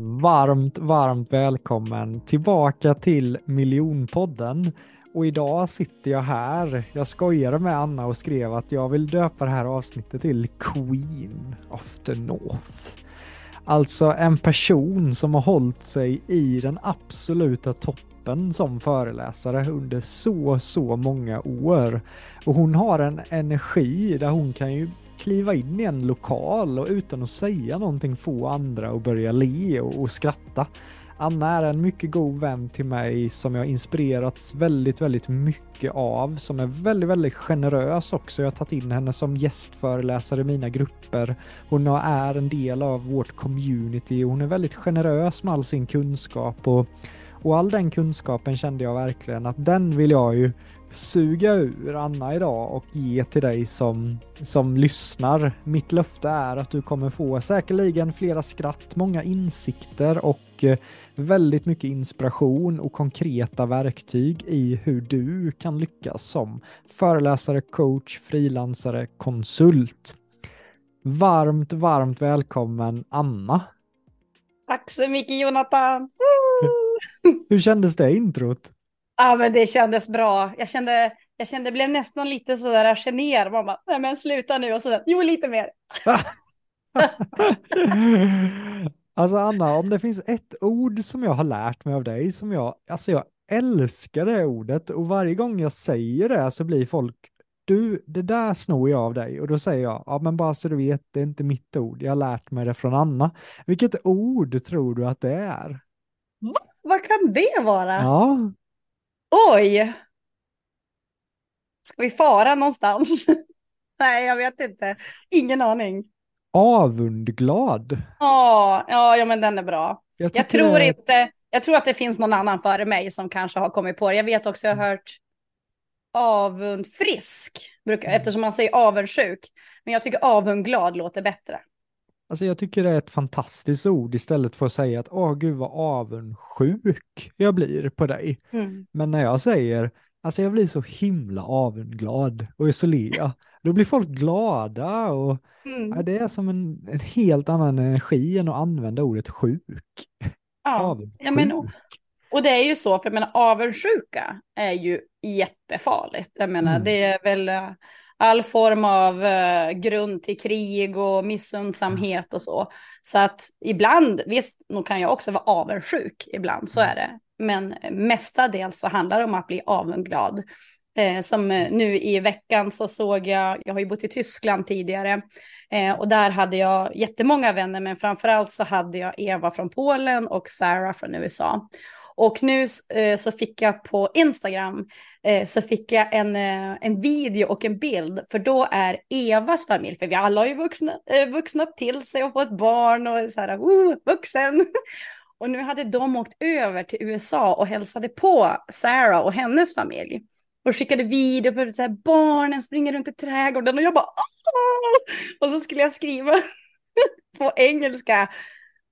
Varmt, varmt välkommen tillbaka till Miljonpodden. Och idag sitter jag här. Jag skojade med Anna och skrev att jag vill döpa det här avsnittet till Queen of the North. Alltså en person som har hållit sig i den absoluta toppen som föreläsare under så, så många år. Och hon har en energi där hon kan ju kliva in i en lokal och utan att säga någonting få andra att börja le och, och skratta. Anna är en mycket god vän till mig som jag inspirerats väldigt, väldigt mycket av, som är väldigt, väldigt generös också. Jag har tagit in henne som gästföreläsare i mina grupper. Hon är en del av vårt community och hon är väldigt generös med all sin kunskap och, och all den kunskapen kände jag verkligen att den vill jag ju suga ur Anna idag och ge till dig som, som lyssnar. Mitt löfte är att du kommer få säkerligen flera skratt, många insikter och eh, väldigt mycket inspiration och konkreta verktyg i hur du kan lyckas som föreläsare, coach, frilansare, konsult. Varmt, varmt välkommen Anna! Tack så mycket Jonathan! Hur kändes det introt? Ja, men det kändes bra. Jag kände, jag kände, blev nästan lite sådär generad. Man bara, nej men sluta nu och så, jo lite mer. alltså Anna, om det finns ett ord som jag har lärt mig av dig som jag, alltså jag älskar det ordet och varje gång jag säger det så blir folk, du, det där snor jag av dig och då säger jag, ja men bara så du vet, det är inte mitt ord, jag har lärt mig det från Anna. Vilket ord tror du att det är? Va? Vad kan det vara? Ja, Oj! Ska vi fara någonstans? Nej, jag vet inte. Ingen aning. avundglad. Ja, ja, ja, men den är bra. Jag, tycker tror det- inte, jag tror att det finns någon annan före mig som kanske har kommit på det. Jag vet också, jag har hört avundfrisk, brukar, eftersom man säger avundsjuk. Men jag tycker avundglad låter bättre. Alltså jag tycker det är ett fantastiskt ord istället för att säga att åh gud vad avundsjuk jag blir på dig. Men när jag säger, alltså jag blir så himla avundglad och så ler jag, då blir folk glada och Mm. ja, det är som en, en helt annan energi än att använda ordet sjuk. Ja. Avundsjuk. Ja, men, och, och det är ju så, för jag menar avundsjuka är ju jättefarligt. Jag menar, Mm. det är väl all form av eh, grund till krig och missundsamhet och så. Så att ibland, visst, nog kan jag också vara avundsjuk ibland, så är det. Men mestadels så handlar det om att bli avundglad. Eh, som eh, nu i veckan så såg jag, jag har ju bott i Tyskland tidigare, eh, och där hade jag jättemånga vänner, men framförallt så hade jag Eva från Polen och Sarah från USA. Och nu eh, så fick jag på Instagram eh, så fick jag en, eh, en video och en bild, för då är Evas familj, för vi alla har ju vuxna, eh, vuxnat till sig och fått barn och så här, oh, vuxen. Och nu hade de åkt över till USA och hälsade på Sarah och hennes familj. Och skickade video på så här, barnen springer runt i trädgården och jag bara Åh! Och så skulle jag skriva på engelska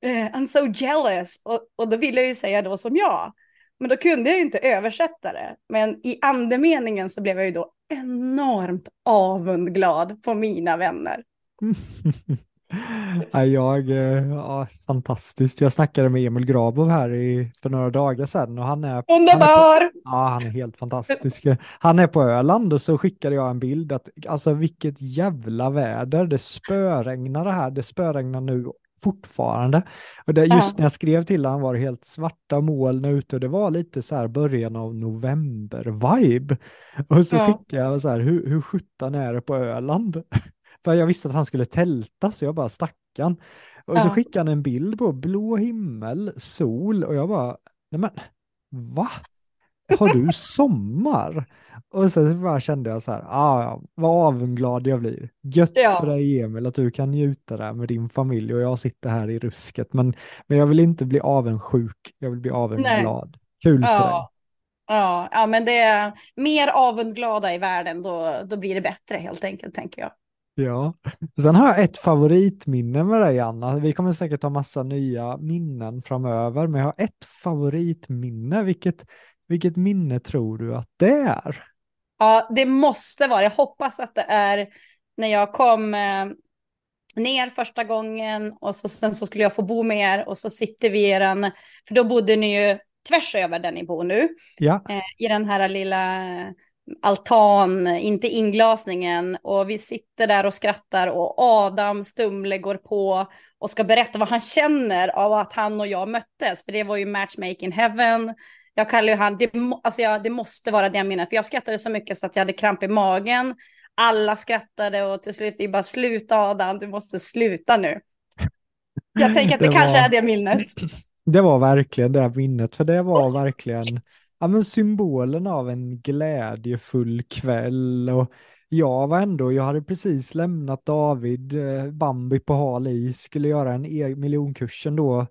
eh, I'm so jealous. Och, och då ville jag ju säga då som jag. Men då kunde jag ju inte översätta det. Men i andemeningen så blev jag ju då enormt avundglad på mina vänner. Ja, jag, eh, ja, fantastiskt. Jag snackade med Emil Grabov här i, för några dagar sedan och han är... Underbar! Han är på, ja, han är helt fantastisk. Han är på Öland och så skickade jag en bild att alltså vilket jävla väder. Det spöregnar här. Det spöregnar nu fortfarande. Och det, just ja. när jag skrev till honom var det helt svarta moln ute och det var lite så här början av november-vibe. Och så ja. skickade jag så här, hur, hur sjutton är det på Öland? För jag visste att han skulle tälta så jag bara stackan. Och ja. så skickade han en bild på blå himmel, sol och jag bara, nej men, va? Har du sommar? Och sen bara kände jag så här, ah, vad avunglad jag blir. Gött ja. för dig Emil att du kan njuta där med din familj och jag sitter här i rusket. Men, men jag vill inte bli avundsjuk, jag vill bli avunglad. Nej. Kul ja. för dig. Ja, ja, men det är mer avundglada i världen, då, då blir det bättre helt enkelt, tänker jag. Ja, sen har jag ett favoritminne med dig Anna. Vi kommer säkert ha massa nya minnen framöver, men jag har ett favoritminne. Vilket, vilket minne tror du att det är? Ja, det måste vara. Jag hoppas att det är när jag kom eh, ner första gången och så, sen så skulle jag få bo med er och så sitter vi i den, för då bodde ni ju tvärs över där ni bor nu. Ja. Eh, I den här lilla altan, inte inglasningen och vi sitter där och skrattar och Adam Stumle går på och ska berätta vad han känner av att han och jag möttes, för det var ju matchmaking heaven. Jag kallar ju han, det, alltså jag, det måste vara det jag menar, för jag skrattade så mycket så att jag hade kramp i magen. Alla skrattade och till slut vi bara sluta Adam, du måste sluta nu. Jag tänker att det, det kanske är det minnet. Det var verkligen det minnet, för det var verkligen ja, men symbolen av en glädjefull kväll och jag var ändå, jag hade precis lämnat David, eh, Bambi på hal is, skulle göra en e miljonkursen då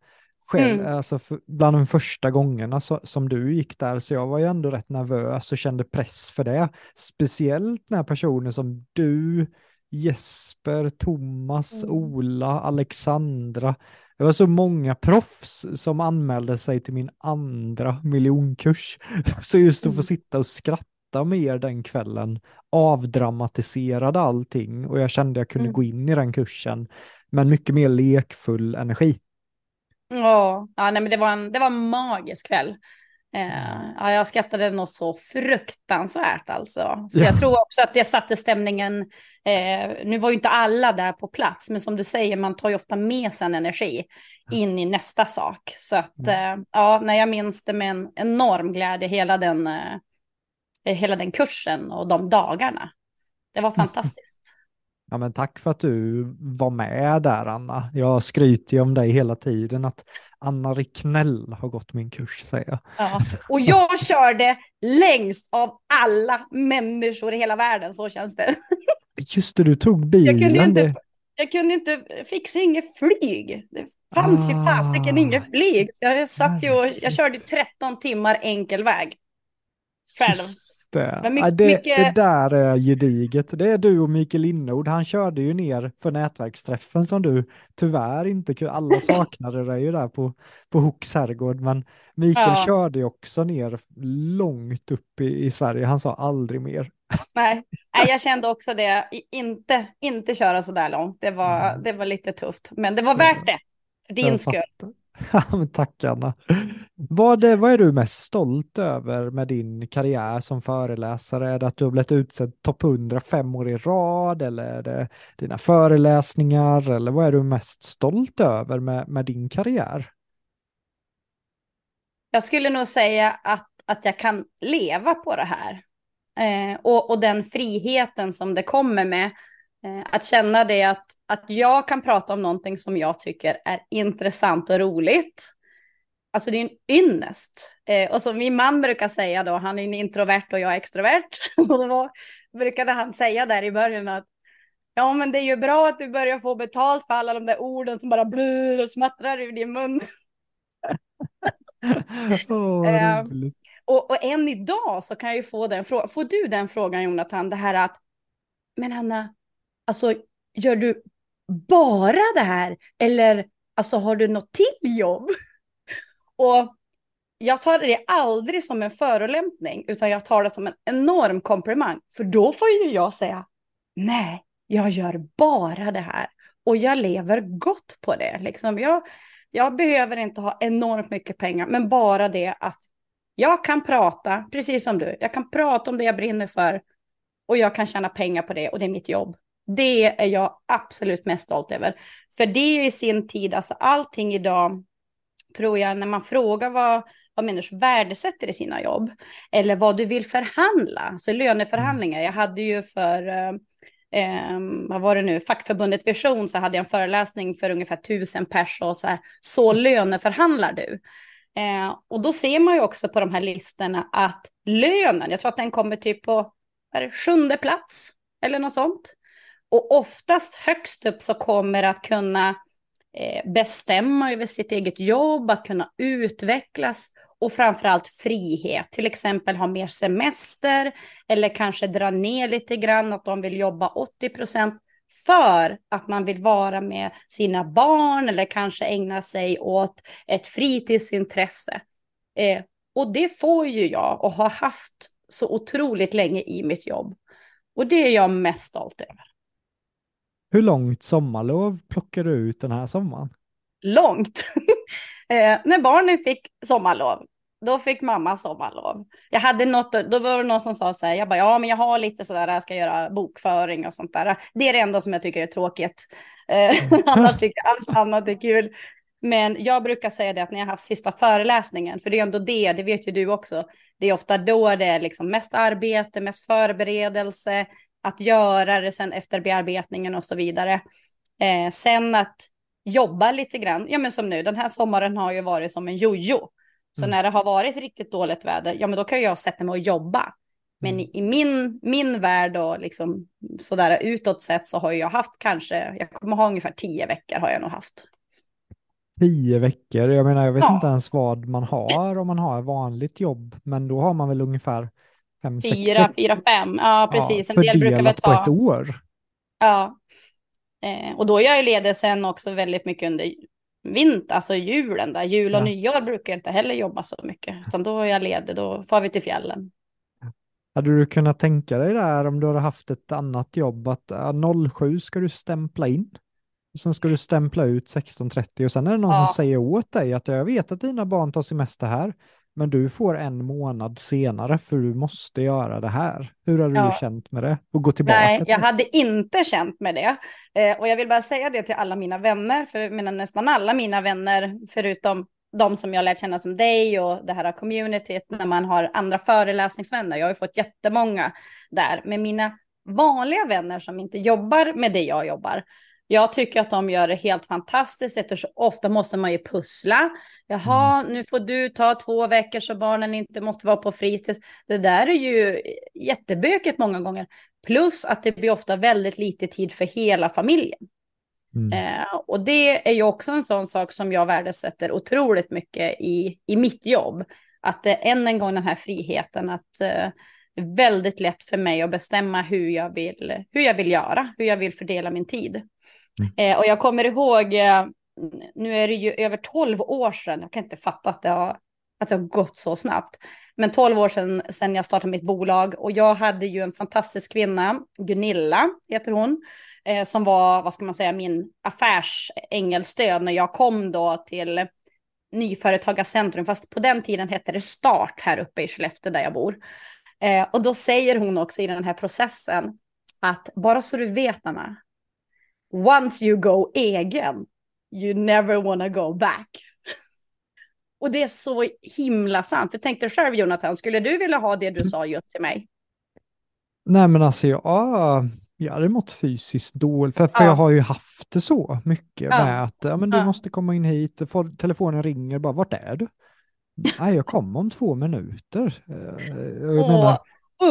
själv, mm. alltså för, bland de första gångerna så, som du gick där, så jag var ju ändå rätt nervös och kände press för det. Speciellt när personer som du, Jesper, Thomas, mm. Ola, Alexandra, det var så många proffs som anmälde sig till min andra miljonkurs. Så just att få mm. sitta och skratta med er den kvällen avdramatiserade allting och jag kände jag kunde mm. gå in i den kursen med mycket mer lekfull energi. Ja, ja nej, men det var en, det var en magisk kväll. Eh, ja, jag skrattade nog så fruktansvärt alltså. Så ja. jag tror också att det satte stämningen. Eh, nu var ju inte alla där på plats, men som du säger, man tar ju ofta med sig en energi in i nästa sak. Så att mm. eh, ja, när jag minns det med en enorm glädje, hela den, eh, hela den kursen och de dagarna. Det var fantastiskt. Ja, men tack för att du var med där Anna. Jag skryter ju om dig hela tiden att Anna Ricknell har gått min kurs säger jag. Ja. Och jag körde längst av alla människor i hela världen, så känns det. Just det, du tog bilen. Jag kunde inte, jag kunde inte fixa inget flyg. Det fanns ah, ju fasiken inget flyg. Jag, satt ju och, jag körde 13 timmar enkel väg. Själv. Just det. Mycket, det, mycket... det där är gediget. Det är du och Mikael Linnord. Han körde ju ner för nätverksträffen som du tyvärr inte kunde. Alla saknade dig ju där på, på Hooks herrgård. Men Mikael ja. körde ju också ner långt upp i, i Sverige. Han sa aldrig mer. Nej, Nej jag kände också det. Inte, inte köra så där långt. Det var, mm. det var lite tufft. Men det var värt det. För din skull. Tack Anna. Vad är, vad är du mest stolt över med din karriär som föreläsare? Är det att du har blivit utsedd topp 100 fem år i rad eller är det dina föreläsningar eller vad är du mest stolt över med, med din karriär? Jag skulle nog säga att, att jag kan leva på det här eh, och, och den friheten som det kommer med. Eh, att känna det att, att jag kan prata om någonting som jag tycker är intressant och roligt. Alltså det är en ynnest. Eh, och som min man brukar säga då, han är en introvert och jag är extrovert. och då brukade han säga där i början att ja men det är ju bra att du börjar få betalt för alla de där orden som bara blir och smattrar ur din mun. oh, eh, och, och än idag så kan jag ju få den frågan, får du den frågan Jonathan, det här att men Hanna, alltså gör du bara det här eller alltså har du något till jobb? och jag tar det aldrig som en förolämpning, utan jag tar det som en enorm komplimang. För då får ju jag säga, nej, jag gör bara det här. Och jag lever gott på det. Liksom jag, jag behöver inte ha enormt mycket pengar, men bara det att jag kan prata, precis som du, jag kan prata om det jag brinner för och jag kan tjäna pengar på det och det är mitt jobb. Det är jag absolut mest stolt över. För det är i sin tid, alltså allting idag, tror jag, när man frågar vad, vad människor värdesätter i sina jobb, eller vad du vill förhandla, alltså löneförhandlingar. Jag hade ju för, eh, eh, vad var det nu, fackförbundet Vision, så hade jag en föreläsning för ungefär tusen pers och så här, så löneförhandlar du. Eh, och då ser man ju också på de här listorna att lönen, jag tror att den kommer typ på är sjunde plats eller något sånt. Och oftast högst upp så kommer att kunna eh, bestämma över sitt eget jobb, att kunna utvecklas och framförallt frihet, till exempel ha mer semester eller kanske dra ner lite grann, att de vill jobba 80 procent för att man vill vara med sina barn eller kanske ägna sig åt ett fritidsintresse. Eh, och det får ju jag och har haft så otroligt länge i mitt jobb. Och det är jag mest stolt över. Hur långt sommarlov plockar du ut den här sommaren? Långt! eh, när barnen fick sommarlov, då fick mamma sommarlov. Jag hade något, då var det någon som sa så här, jag bara, ja men jag har lite sådär, jag ska göra bokföring och sånt där. Det är det enda som jag tycker är tråkigt. Eh, annars tycker jag allt annat är kul. Men jag brukar säga det att när jag har haft sista föreläsningen, för det är ändå det, det vet ju du också, det är ofta då det är liksom mest arbete, mest förberedelse, att göra det sen efter bearbetningen och så vidare. Eh, sen att jobba lite grann, ja men som nu, den här sommaren har ju varit som en jojo. Så mm. när det har varit riktigt dåligt väder, ja men då kan jag sätta mig och jobba. Men mm. i, min, min värld och liksom sådär utåt sett så har jag haft kanske, jag kommer ha ungefär tio veckor har jag nog haft. Tio veckor, jag menar jag vet ja. inte ens vad man har om man har ett vanligt jobb, men då har man väl ungefär fem, fyra, sex. Fyra, fem, ja precis. Ja, en del brukar väl ta. på ett år. Ja, eh, och då är jag ju ledig sen också väldigt mycket under vinter, alltså julen där. Jul och ja. nyår brukar jag inte heller jobba så mycket, utan då är jag ledig, då far vi till fjällen. Hade du kunnat tänka dig där om du hade haft ett annat jobb att 07 ska du stämpla in? Sen ska du stämpla ut 16.30 och sen är det någon ja. som säger åt dig att jag vet att dina barn tar semester här, men du får en månad senare för du måste göra det här. Hur har ja. du känt med det? Och gå tillbaka? Nej, jag hade inte känt med det. Eh, och jag vill bara säga det till alla mina vänner, för menar, nästan alla mina vänner, förutom de som jag lärt känna som dig och det här communityt, när man har andra föreläsningsvänner. Jag har ju fått jättemånga där, men mina vanliga vänner som inte jobbar med det jag jobbar, jag tycker att de gör det helt fantastiskt eftersom ofta måste man ju pussla. Jaha, mm. nu får du ta två veckor så barnen inte måste vara på fritids. Det där är ju jättebökigt många gånger. Plus att det blir ofta väldigt lite tid för hela familjen. Mm. Eh, och det är ju också en sån sak som jag värdesätter otroligt mycket i, i mitt jobb. Att eh, än en gång den här friheten att eh, det väldigt lätt för mig att bestämma hur jag vill, hur jag vill göra, hur jag vill fördela min tid. Mm. Eh, och jag kommer ihåg, eh, nu är det ju över tolv år sedan, jag kan inte fatta att det har, att det har gått så snabbt. Men tolv år sedan, sedan jag startade mitt bolag och jag hade ju en fantastisk kvinna, Gunilla heter hon, eh, som var, vad ska man säga, min affärsängelstöd när jag kom då till Nyföretagarcentrum, fast på den tiden hette det Start här uppe i Skellefteå där jag bor. Eh, och då säger hon också i den här processen att bara så du vet Anna, once you go egen, you never wanna go back. och det är så himla sant. För tänk dig själv Jonathan, skulle du vilja ha det du sa just till mig? Nej men alltså jag, jag hade mått fysiskt dåligt, för, för ja. jag har ju haft det så mycket ja. med att ja, men du ja. måste komma in hit, telefonen ringer bara, vart är du? Nej, jag kommer om två minuter. Eh, jag Åh, menar,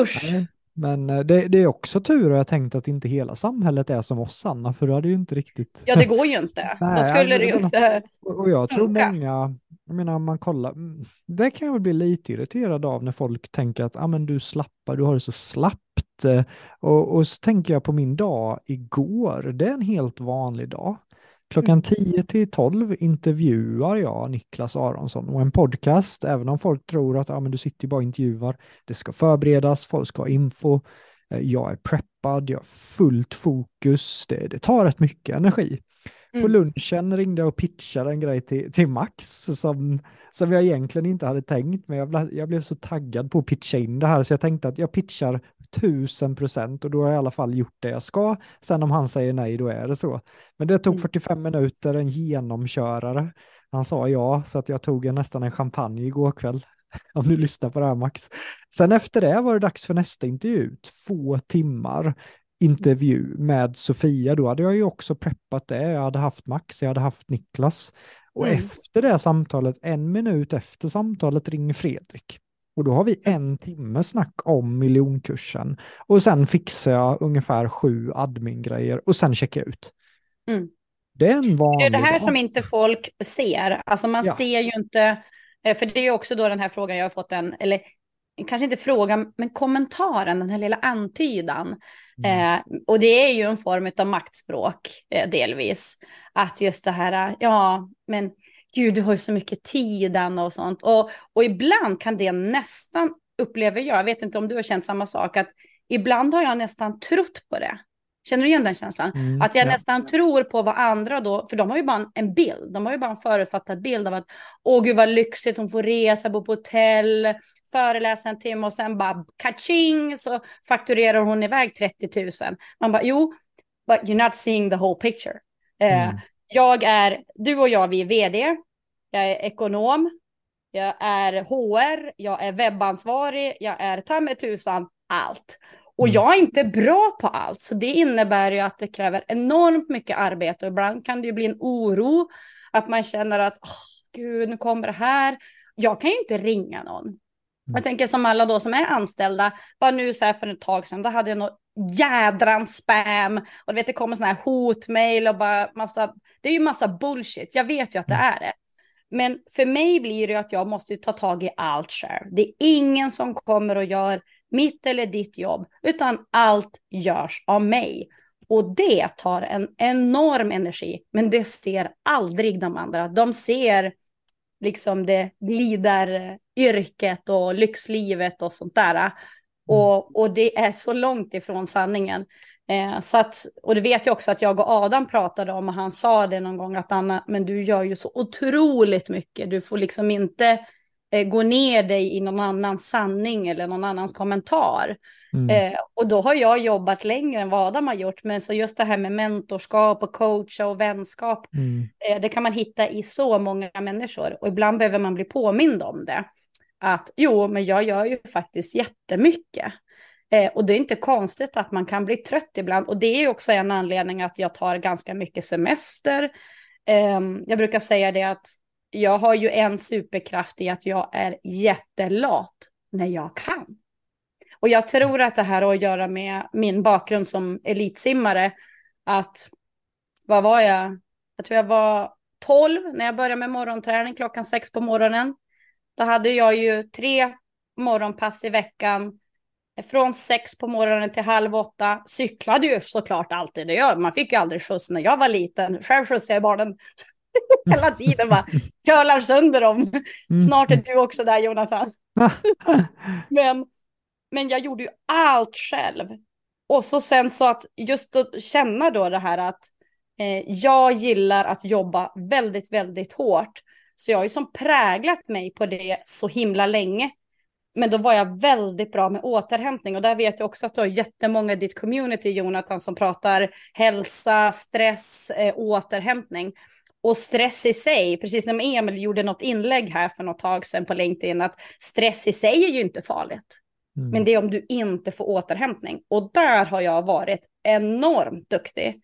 usch! Nej, men eh, det, det, är också tur och jag tänkt att inte hela samhället är som oss, Anna, för då hade ju inte riktigt... Ja, det går ju inte. Nej, Då skulle det ju inte Och jag tror många, jag menar man kollar, mm, det kan jag väl bli lite irriterad av när folk tänker att ah, men du slappar, du har det så slappt. Och, och så tänker jag på min dag igår, det är en helt vanlig dag. Klockan 10 till 12 intervjuar jag Niklas Aronsson. Och en podcast, även om folk tror att ja, men du sitter bara och intervjuar, det ska förberedas, folk ska ha info, eh, jag är preppad, jag har fullt fokus, det, det tar rätt mycket energi. Mm. På lunchen ringde jag och pitchade en grej till, till Max som, som jag egentligen inte hade tänkt, men jag, jag blev så taggad på att pitcha in det här så jag tänkte att jag pitchar tusen procent och då har jag i alla fall gjort det jag ska. Sen om han säger nej, då är det så. Men det tog 45 mm. minuter, en genomkörare. Han sa ja, så att jag tog en, nästan en champagne igår kväll. Om du lyssnar på det här Max. Sen efter det var det dags för nästa intervju, två timmar intervju med Sofia. Då hade jag ju också preppat det. Jag hade haft Max, jag hade haft Niklas. Och mm. efter det samtalet, en minut efter samtalet, ringer Fredrik. Och då har vi en timme snack om miljonkursen. Och sen fixar jag ungefär sju admin-grejer och sen checkar jag ut. Mm. Det är en vanlig Det är det här dag. som inte folk ser. Alltså man ja. ser ju inte, eh, för det är också då den här frågan jag har fått en, eller kanske inte frågan, men kommentaren, den här lilla antydan. Mm. Eh, och det är ju en form av maktspråk eh, delvis. Att just det här, ja, men gud, du har ju så mycket tid och sånt. Och, och ibland kan det nästan, upplever jag, jag vet inte om du har känt samma sak, att ibland har jag nästan trott på det. Känner du igen den känslan? Mm, att jag ja. nästan tror på vad andra då, för de har ju bara en bild, de har ju bara en förutfattad bild av att åh gud vad lyxigt, hon får resa, bo på hotell, föreläsa en timme och sen bara kaching så fakturerar hon iväg 30 000. Man bara jo, but you're not seeing the whole picture. Eh, mm. Jag är, du och jag, vi är vd, jag är ekonom, jag är HR, jag är webbansvarig, jag är ta med tusan allt. Och mm. jag är inte bra på allt, så det innebär ju att det kräver enormt mycket arbete och ibland kan det ju bli en oro, att man känner att oh, gud, nu kommer det här. Jag kan ju inte ringa någon. Mm. Jag tänker som alla då som är anställda, bara nu så här för ett tag sedan, då hade jag något jädrans spam och du vet det kommer sådana här hotmail och bara massa, det är ju massa bullshit, jag vet ju att det mm. är det. Men för mig blir det att jag måste ta tag i allt själv. Det är ingen som kommer och gör mitt eller ditt jobb, utan allt görs av mig. Och det tar en enorm energi, men det ser aldrig de andra. De ser liksom det glidaryrket och lyxlivet och sånt där. Mm. Och, och det är så långt ifrån sanningen. Eh, så att, och det vet jag också att jag och Adam pratade om och han sa det någon gång att Anna, men du gör ju så otroligt mycket. Du får liksom inte eh, gå ner dig i någon annans sanning eller någon annans kommentar. Mm. Eh, och då har jag jobbat längre än vad Adam har gjort. Men så just det här med mentorskap och coacha och vänskap, mm. eh, det kan man hitta i så många människor. Och ibland behöver man bli påmind om det. Att jo, men jag gör ju faktiskt jättemycket. Eh, och det är inte konstigt att man kan bli trött ibland. Och det är också en anledning att jag tar ganska mycket semester. Eh, jag brukar säga det att jag har ju en superkraft i att jag är jättelat när jag kan. Och jag tror att det här har att göra med min bakgrund som elitsimmare. Att, vad var jag? Jag tror jag var 12 när jag började med morgonträning klockan sex på morgonen. Då hade jag ju tre morgonpass i veckan från sex på morgonen till halv åtta. Cyklade ju såklart alltid. Det gör. Man fick ju aldrig skjuts när jag var liten. Själv skjutsade jag barnen hela tiden. Bara curlar sönder dem. Mm. Snart är du också där Jonathan. men, men jag gjorde ju allt själv. Och så sen så att just att känna då det här att eh, jag gillar att jobba väldigt, väldigt hårt. Så jag har ju som präglat mig på det så himla länge. Men då var jag väldigt bra med återhämtning och där vet jag också att du har jättemånga i ditt community Jonathan som pratar hälsa, stress, eh, återhämtning. Och stress i sig, precis som Emil gjorde något inlägg här för något tag sedan på LinkedIn, att stress i sig är ju inte farligt. Mm. Men det är om du inte får återhämtning. Och där har jag varit enormt duktig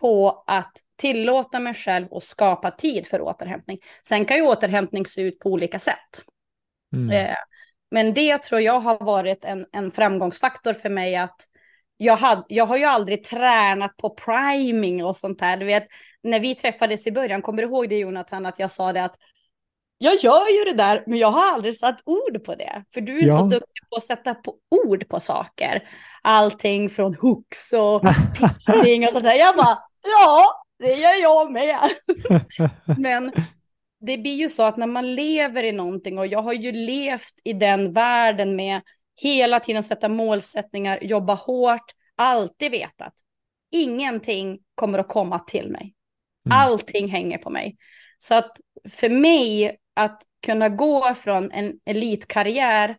på att tillåta mig själv att skapa tid för återhämtning. Sen kan ju återhämtning se ut på olika sätt. Mm. Eh, men det tror jag har varit en, en framgångsfaktor för mig att jag, had, jag har ju aldrig tränat på priming och sånt där. Du vet, när vi träffades i början, kommer du ihåg det Jonathan, att jag sa det att jag gör ju det där, men jag har aldrig satt ord på det. För du är ja. så duktig på att sätta på ord på saker. Allting från hooks och pitching och sånt där. Jag bara, ja, Det gör jag med. Men det blir ju så att när man lever i någonting och jag har ju levt i den världen med hela tiden sätta målsättningar, jobba hårt, alltid vetat. Ingenting kommer att komma till mig. Mm. Allting hänger på mig. Så att för mig att kunna gå från en elitkarriär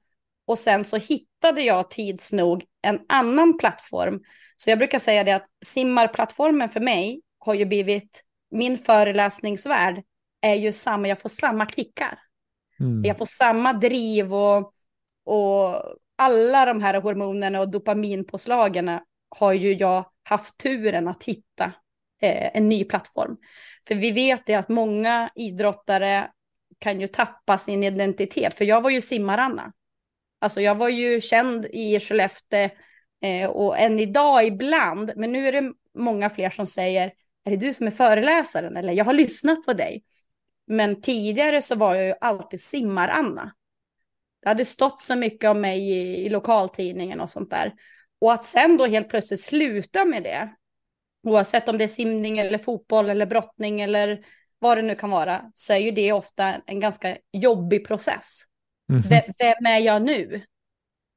och sen så hittade jag tids nog en annan plattform. Så jag brukar säga det att simmarplattformen för mig har ju blivit min föreläsningsvärld är ju samma, jag får samma kickar. Mm. Jag får samma driv och, och alla de här hormonerna och dopaminpåslagen har ju jag haft turen att hitta eh, en ny plattform. För vi vet det att många idrottare kan ju tappa sin identitet. För jag var ju simmaranna. Alltså jag var ju känd i Skellefteå eh, och än idag ibland, men nu är det många fler som säger, är det du som är föreläsaren? Eller jag har lyssnat på dig. Men tidigare så var jag ju alltid simmaranna. Det hade stått så mycket om mig i, i lokaltidningen och sånt där. Och att sen då helt plötsligt sluta med det, oavsett om det är simning eller fotboll eller brottning eller vad det nu kan vara, så är ju det ofta en ganska jobbig process. Mm -hmm. Vem är jag nu?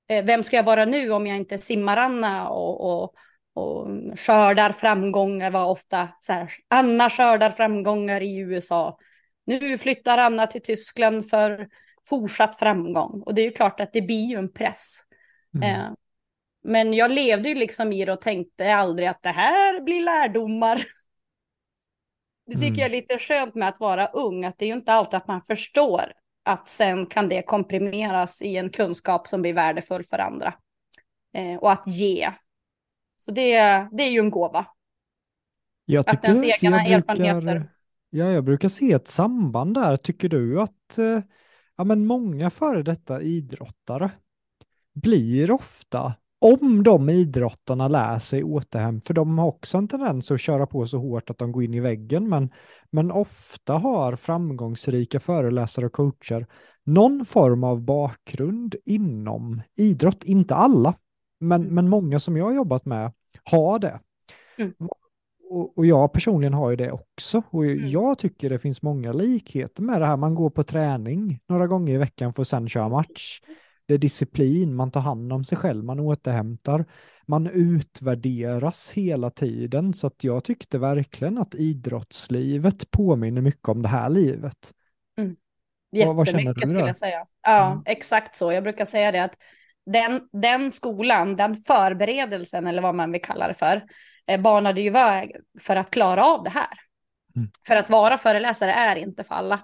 Eh, vem ska jag vara nu om jag inte simmar Anna och, och, och skördar framgångar var ofta så här, Anna skördar framgångar i USA. Nu flyttar Anna till Tyskland för fortsatt framgång. Och det är ju klart att det blir ju en press. Mm. Eh, men jag levde ju liksom i det och tänkte aldrig att det här blir lärdomar. Det tycker mm. jag är lite skönt med att vara ung, att det är ju inte alltid att man förstår att sen kan det komprimeras i en kunskap som blir värdefull för andra. Eh, och att ge. Så det, det är ju en gåva. Jag tycker att ens egna jag brukar, Ja, jag brukar se ett samband där. Tycker du att eh, ja, men många före detta idrottare blir ofta om de idrottarna lär sig återhämta, för de har också en tendens att köra på så hårt att de går in i väggen, men, men ofta har framgångsrika föreläsare och coacher någon form av bakgrund inom idrott, inte alla, men, men många som jag har jobbat med har det. Mm. Och, och, jag personligen har ju det också. Och mm. jag tycker det finns många likheter med det här. Man går på träning några gånger i veckan för att sen köra match det är disciplin, man tar hand om sig själv, man återhämtar, man utvärderas hela tiden. Så att jag tyckte verkligen att idrottslivet påminner mycket om det här livet. Mm. Jättemycket vad, känner du skulle jag säga. Ja, mm. exakt så. Jag brukar säga det att den, den skolan, den förberedelsen eller vad man vill kalla det för, eh, banade ju väg för att klara av det här. Mm. För att vara föreläsare är inte för alla.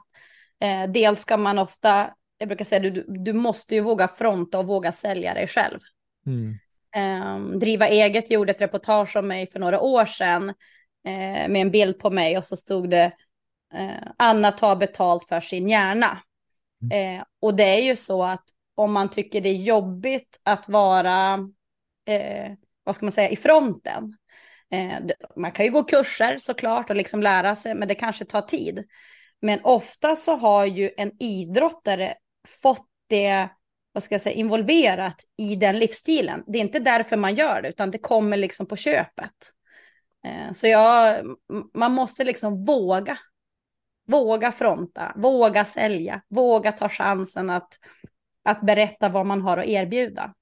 Eh, dels ska man ofta jag brukar säga du, du måste ju våga fronta och våga sälja dig själv. Mm. Um, driva eget gjorde ett reportage om mig för några år sedan uh, med en bild på mig och så stod det uh, Anna tar betalt för sin hjärna. Mm. Uh, och det är ju så att om man tycker det är jobbigt att vara, eh, vad ska man säga, i fronten. Eh, man kan ju gå kurser såklart och liksom lära sig, men det kanske tar tid. Men ofta så har ju en idrottare fått det vad ska jag säga, involverat i den livsstilen. Det är inte därför man gör det, utan det kommer liksom på köpet. Eh, så jag, man måste liksom våga. Våga fronta, våga sälja, våga ta chansen att, att berätta vad man har att erbjuda.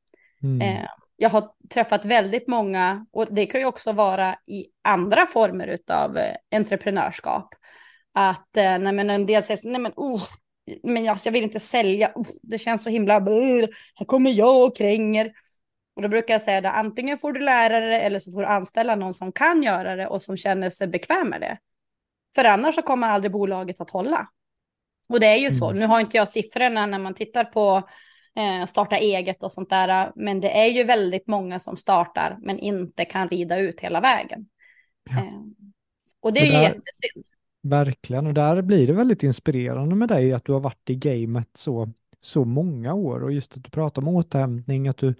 Mm. Eh, jag har träffat väldigt många, och det kan ju också vara i andra former av eh, entreprenörskap. Att nej men en del säger, nej men oh, men alltså, jag vill inte sälja, oh, det känns så himla, här kommer jag och kränger. Och då brukar jag säga det, antingen får du lära dig eller så får du anställa någon som kan göra det och som känner sig bekväm med det. För annars så kommer aldrig bolaget att hålla. Och det är ju så, mm. nu har inte jag siffrorna när man tittar på eh, starta eget och sånt där, men det är ju väldigt många som startar men inte kan rida ut hela vägen. Ja. Eh, och det är det ju jättesynd. Verkligen, och där blir det väldigt inspirerande med dig att du har varit i gamet så, så många år och just att du pratar om återhämtning, att du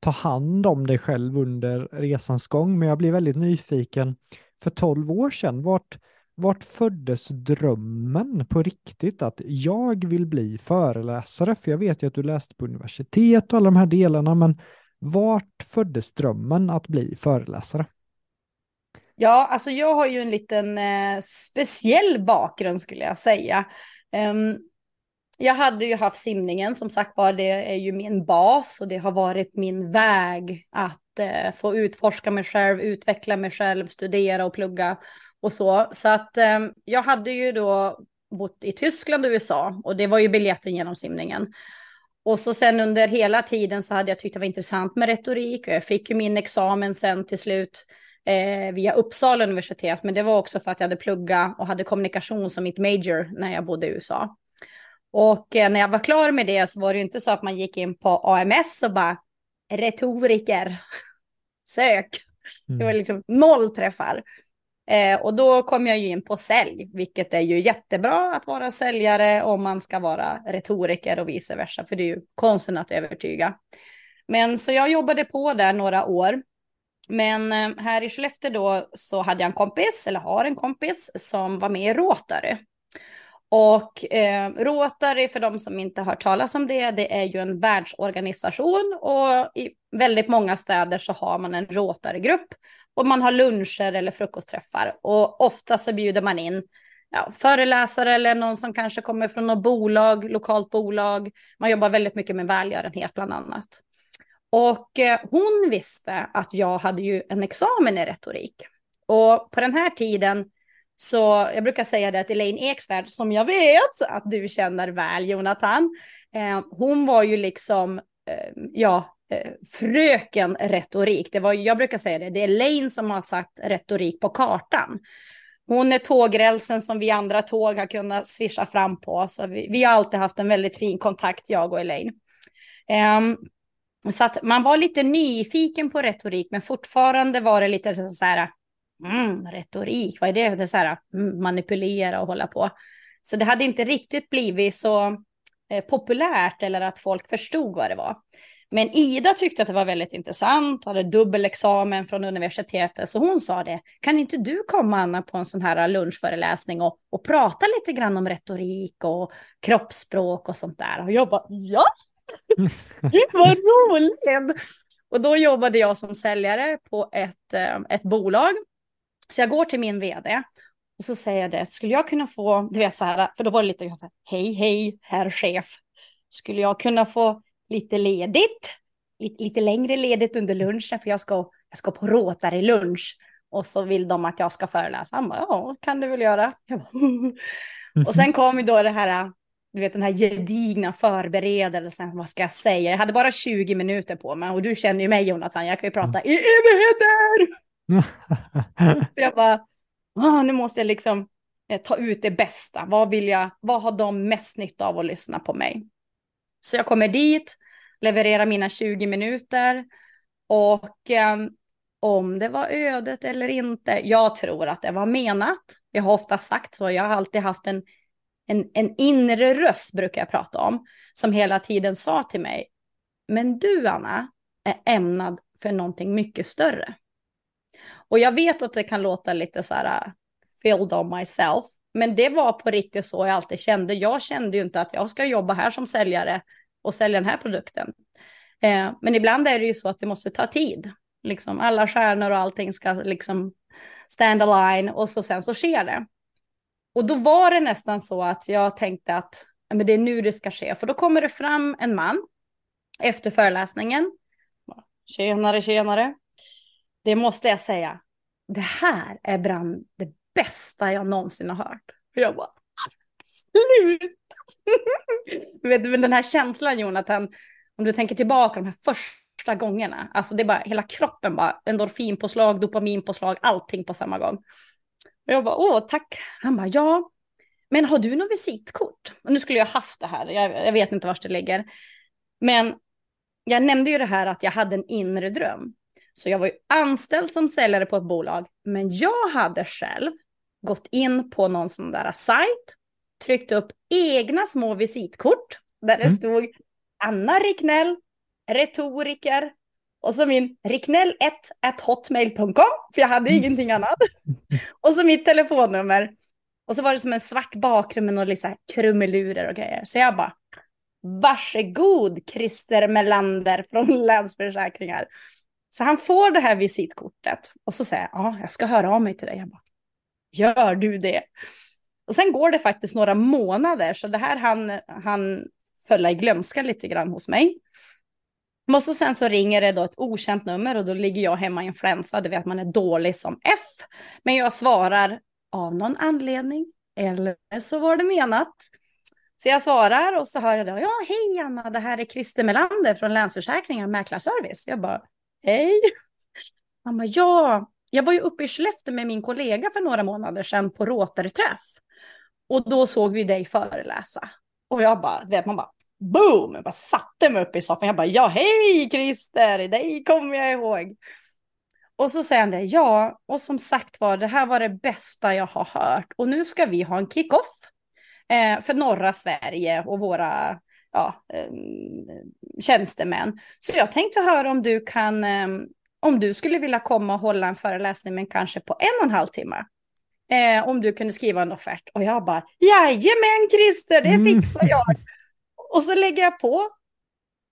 tar hand om dig själv under resans gång. Men jag blir väldigt nyfiken, för tolv år sedan, vart, vart föddes drömmen på riktigt att jag vill bli föreläsare? För jag vet ju att du läste på universitet och alla de här delarna, men vart föddes drömmen att bli föreläsare? Ja, alltså jag har ju en liten eh, speciell bakgrund skulle jag säga. Um, jag hade ju haft simningen, som sagt var, det är ju min bas och det har varit min väg att eh, få utforska mig själv, utveckla mig själv, studera och plugga och så. Så att eh, jag hade ju då bott i Tyskland och USA och det var ju biljetten genom simningen. Och så sen under hela tiden så hade jag tyckt det var intressant med retorik och jag fick ju min examen sen till slut eh, via Uppsala universitet, men det var också för att jag hade pluggat och hade kommunikation som mitt major när jag bodde i USA. Och eh, när jag var klar med det så var det ju inte så att man gick in på AMS och bara retoriker, sök. Mm. Det var mm. liksom noll träffar. Eh, och då kom jag ju in på sälj, vilket är ju jättebra att vara säljare om man ska vara retoriker och vice versa, för det är ju konsten att övertyga. Men så jag jobbade på där några år. Men eh, här i Skellefteå då så hade jag en kompis, eller har en kompis, som var med i Rotary. Och eh, Rotary, för de som inte har hört talas om det, det är ju en världsorganisation och i väldigt många städer så har man en Rotary-grupp och man har luncher eller frukostträffar och ofta så bjuder man in ja, föreläsare eller någon som kanske kommer från något bolag, lokalt bolag. Man jobbar väldigt mycket med välgörenhet bland annat. Och eh, hon visste att jag hade ju en examen i retorik. Och på den här tiden så jag brukar säga det att Elaine Eksvärd, som jag vet att du känner väl Jonathan, eh, hon var ju liksom, eh, ja, eh, fröken retorik. Det var, jag brukar säga det, det är Elaine som har satt retorik på kartan. Hon är tågrälsen som vi andra tåg har kunnat svischa fram på. Så vi, vi har alltid haft en väldigt fin kontakt, jag och Elaine. Um, så att man var lite nyfiken på retorik, men fortfarande var det lite så här, mm, retorik, vad är det? det är så här, mm, manipulera och hålla på. Så det hade inte riktigt blivit så eh, populärt eller att folk förstod vad det var. Men Ida tyckte att det var väldigt intressant, hade dubbelexamen från universitetet, så hon sa det. Kan inte du komma Anna på en sån här lunchföreläsning och, och prata lite grann om retorik och kroppsspråk och sånt där? Och jag bara, ja, det var roligt. Och då jobbade jag som säljare på ett, eh, ett bolag så jag går till min vd och så säger jag det, skulle jag kunna få, du vet så här, för då var det lite hej hej herr chef, skulle jag kunna få lite ledigt, lite, lite längre ledigt under lunchen för jag ska, jag ska på Rotary lunch och så vill de att jag ska föreläsa. Han bara, ja, kan du väl göra. och sen kom ju då det här, du vet den här gedigna förberedelsen, vad ska jag säga? Jag hade bara 20 minuter på mig och du känner ju mig Jonathan, jag kan ju prata i evigheter. så jag bara, ah, nu måste jag liksom eh, ta ut det bästa. Vad vill jag, vad har de mest nytta av att lyssna på mig? Så jag kommer dit, levererar mina 20 minuter och eh, om det var ödet eller inte, jag tror att det var menat. Jag har ofta sagt så, jag har alltid haft en, en, en inre röst, brukar jag prata om, som hela tiden sa till mig, men du Anna är ämnad för någonting mycket större. Och jag vet att det kan låta lite så här äh, filled on myself, men det var på riktigt så jag alltid kände. Jag kände ju inte att jag ska jobba här som säljare och sälja den här produkten. Eh, men ibland är det ju så att det måste ta tid. Liksom alla stjärnor och allting ska liksom stand align och så sen så sker det. Och då var det nästan så att jag tänkte att men det är nu det ska ske. För då kommer det fram en man efter föreläsningen. Tjenare, tjenare det måste jag säga, det här är bland det bästa jag någonsin har hört. Och jag bara, sluta! Vet den här känslan Jonathan, om du tänker tillbaka de här första gångerna, alltså det är bara hela kroppen bara, endorfinpåslag, dopaminpåslag, allting på samma gång. Och jag bara, åh tack. Han bara, ja, men har du något visitkort? Och nu skulle jag haft det här, jag, jag vet inte var det ligger. Men jag nämnde ju det här att jag hade en inre dröm. Så jag var ju anställd som säljare på ett bolag, men jag hade själv gått in på någon sån där sajt, tryckt upp egna små visitkort där det mm. stod Anna Riknell, retoriker och så min riknell1 hotmail.com, för jag hade mm. ingenting annat. och så mitt telefonnummer. Och så var det som en svart bakgrund med några liksom krumelurer och grejer. Så jag bara, varsågod Christer Melander från Länsförsäkringar. Så han får det här visitkortet och så säger ja, jag ska höra av mig till dig. Jag bara, gör du det? Och sen går det faktiskt några månader, så det här han, han föll i glömska lite grann hos mig. Och så sen så ringer det då ett okänt nummer och då ligger jag hemma i influensa, det vet man är dålig som F. Men jag svarar av någon anledning, eller så var det menat. Så jag svarar och så hör jag då, ja hej Anna, det här är Christer Melander från Länsförsäkringar Mäklarservice. Jag bara, hej. Han bara, ja, jag var ju uppe i Skellefteå med min kollega för några månader sedan på Rotaryträff. Och då såg vi dig föreläsa. Och jag bara, vet man bara, boom, jag bara satte mig upp i soffan. Jag bara, ja hej Christer, dig kommer jag ihåg. Och så säger han det, ja, och som sagt var, det här var det bästa jag har hört. Och nu ska vi ha en kick-off eh, för norra Sverige och våra ja, eh, tjänstemän. Så jag tänkte höra om du kan, eh, om du skulle vilja komma och hålla en föreläsning, men kanske på en och en halv timme. Eh, om du kunde skriva en offert. Och jag bara, jajamän Christer, det mm. fixar jag. och så lägger jag på.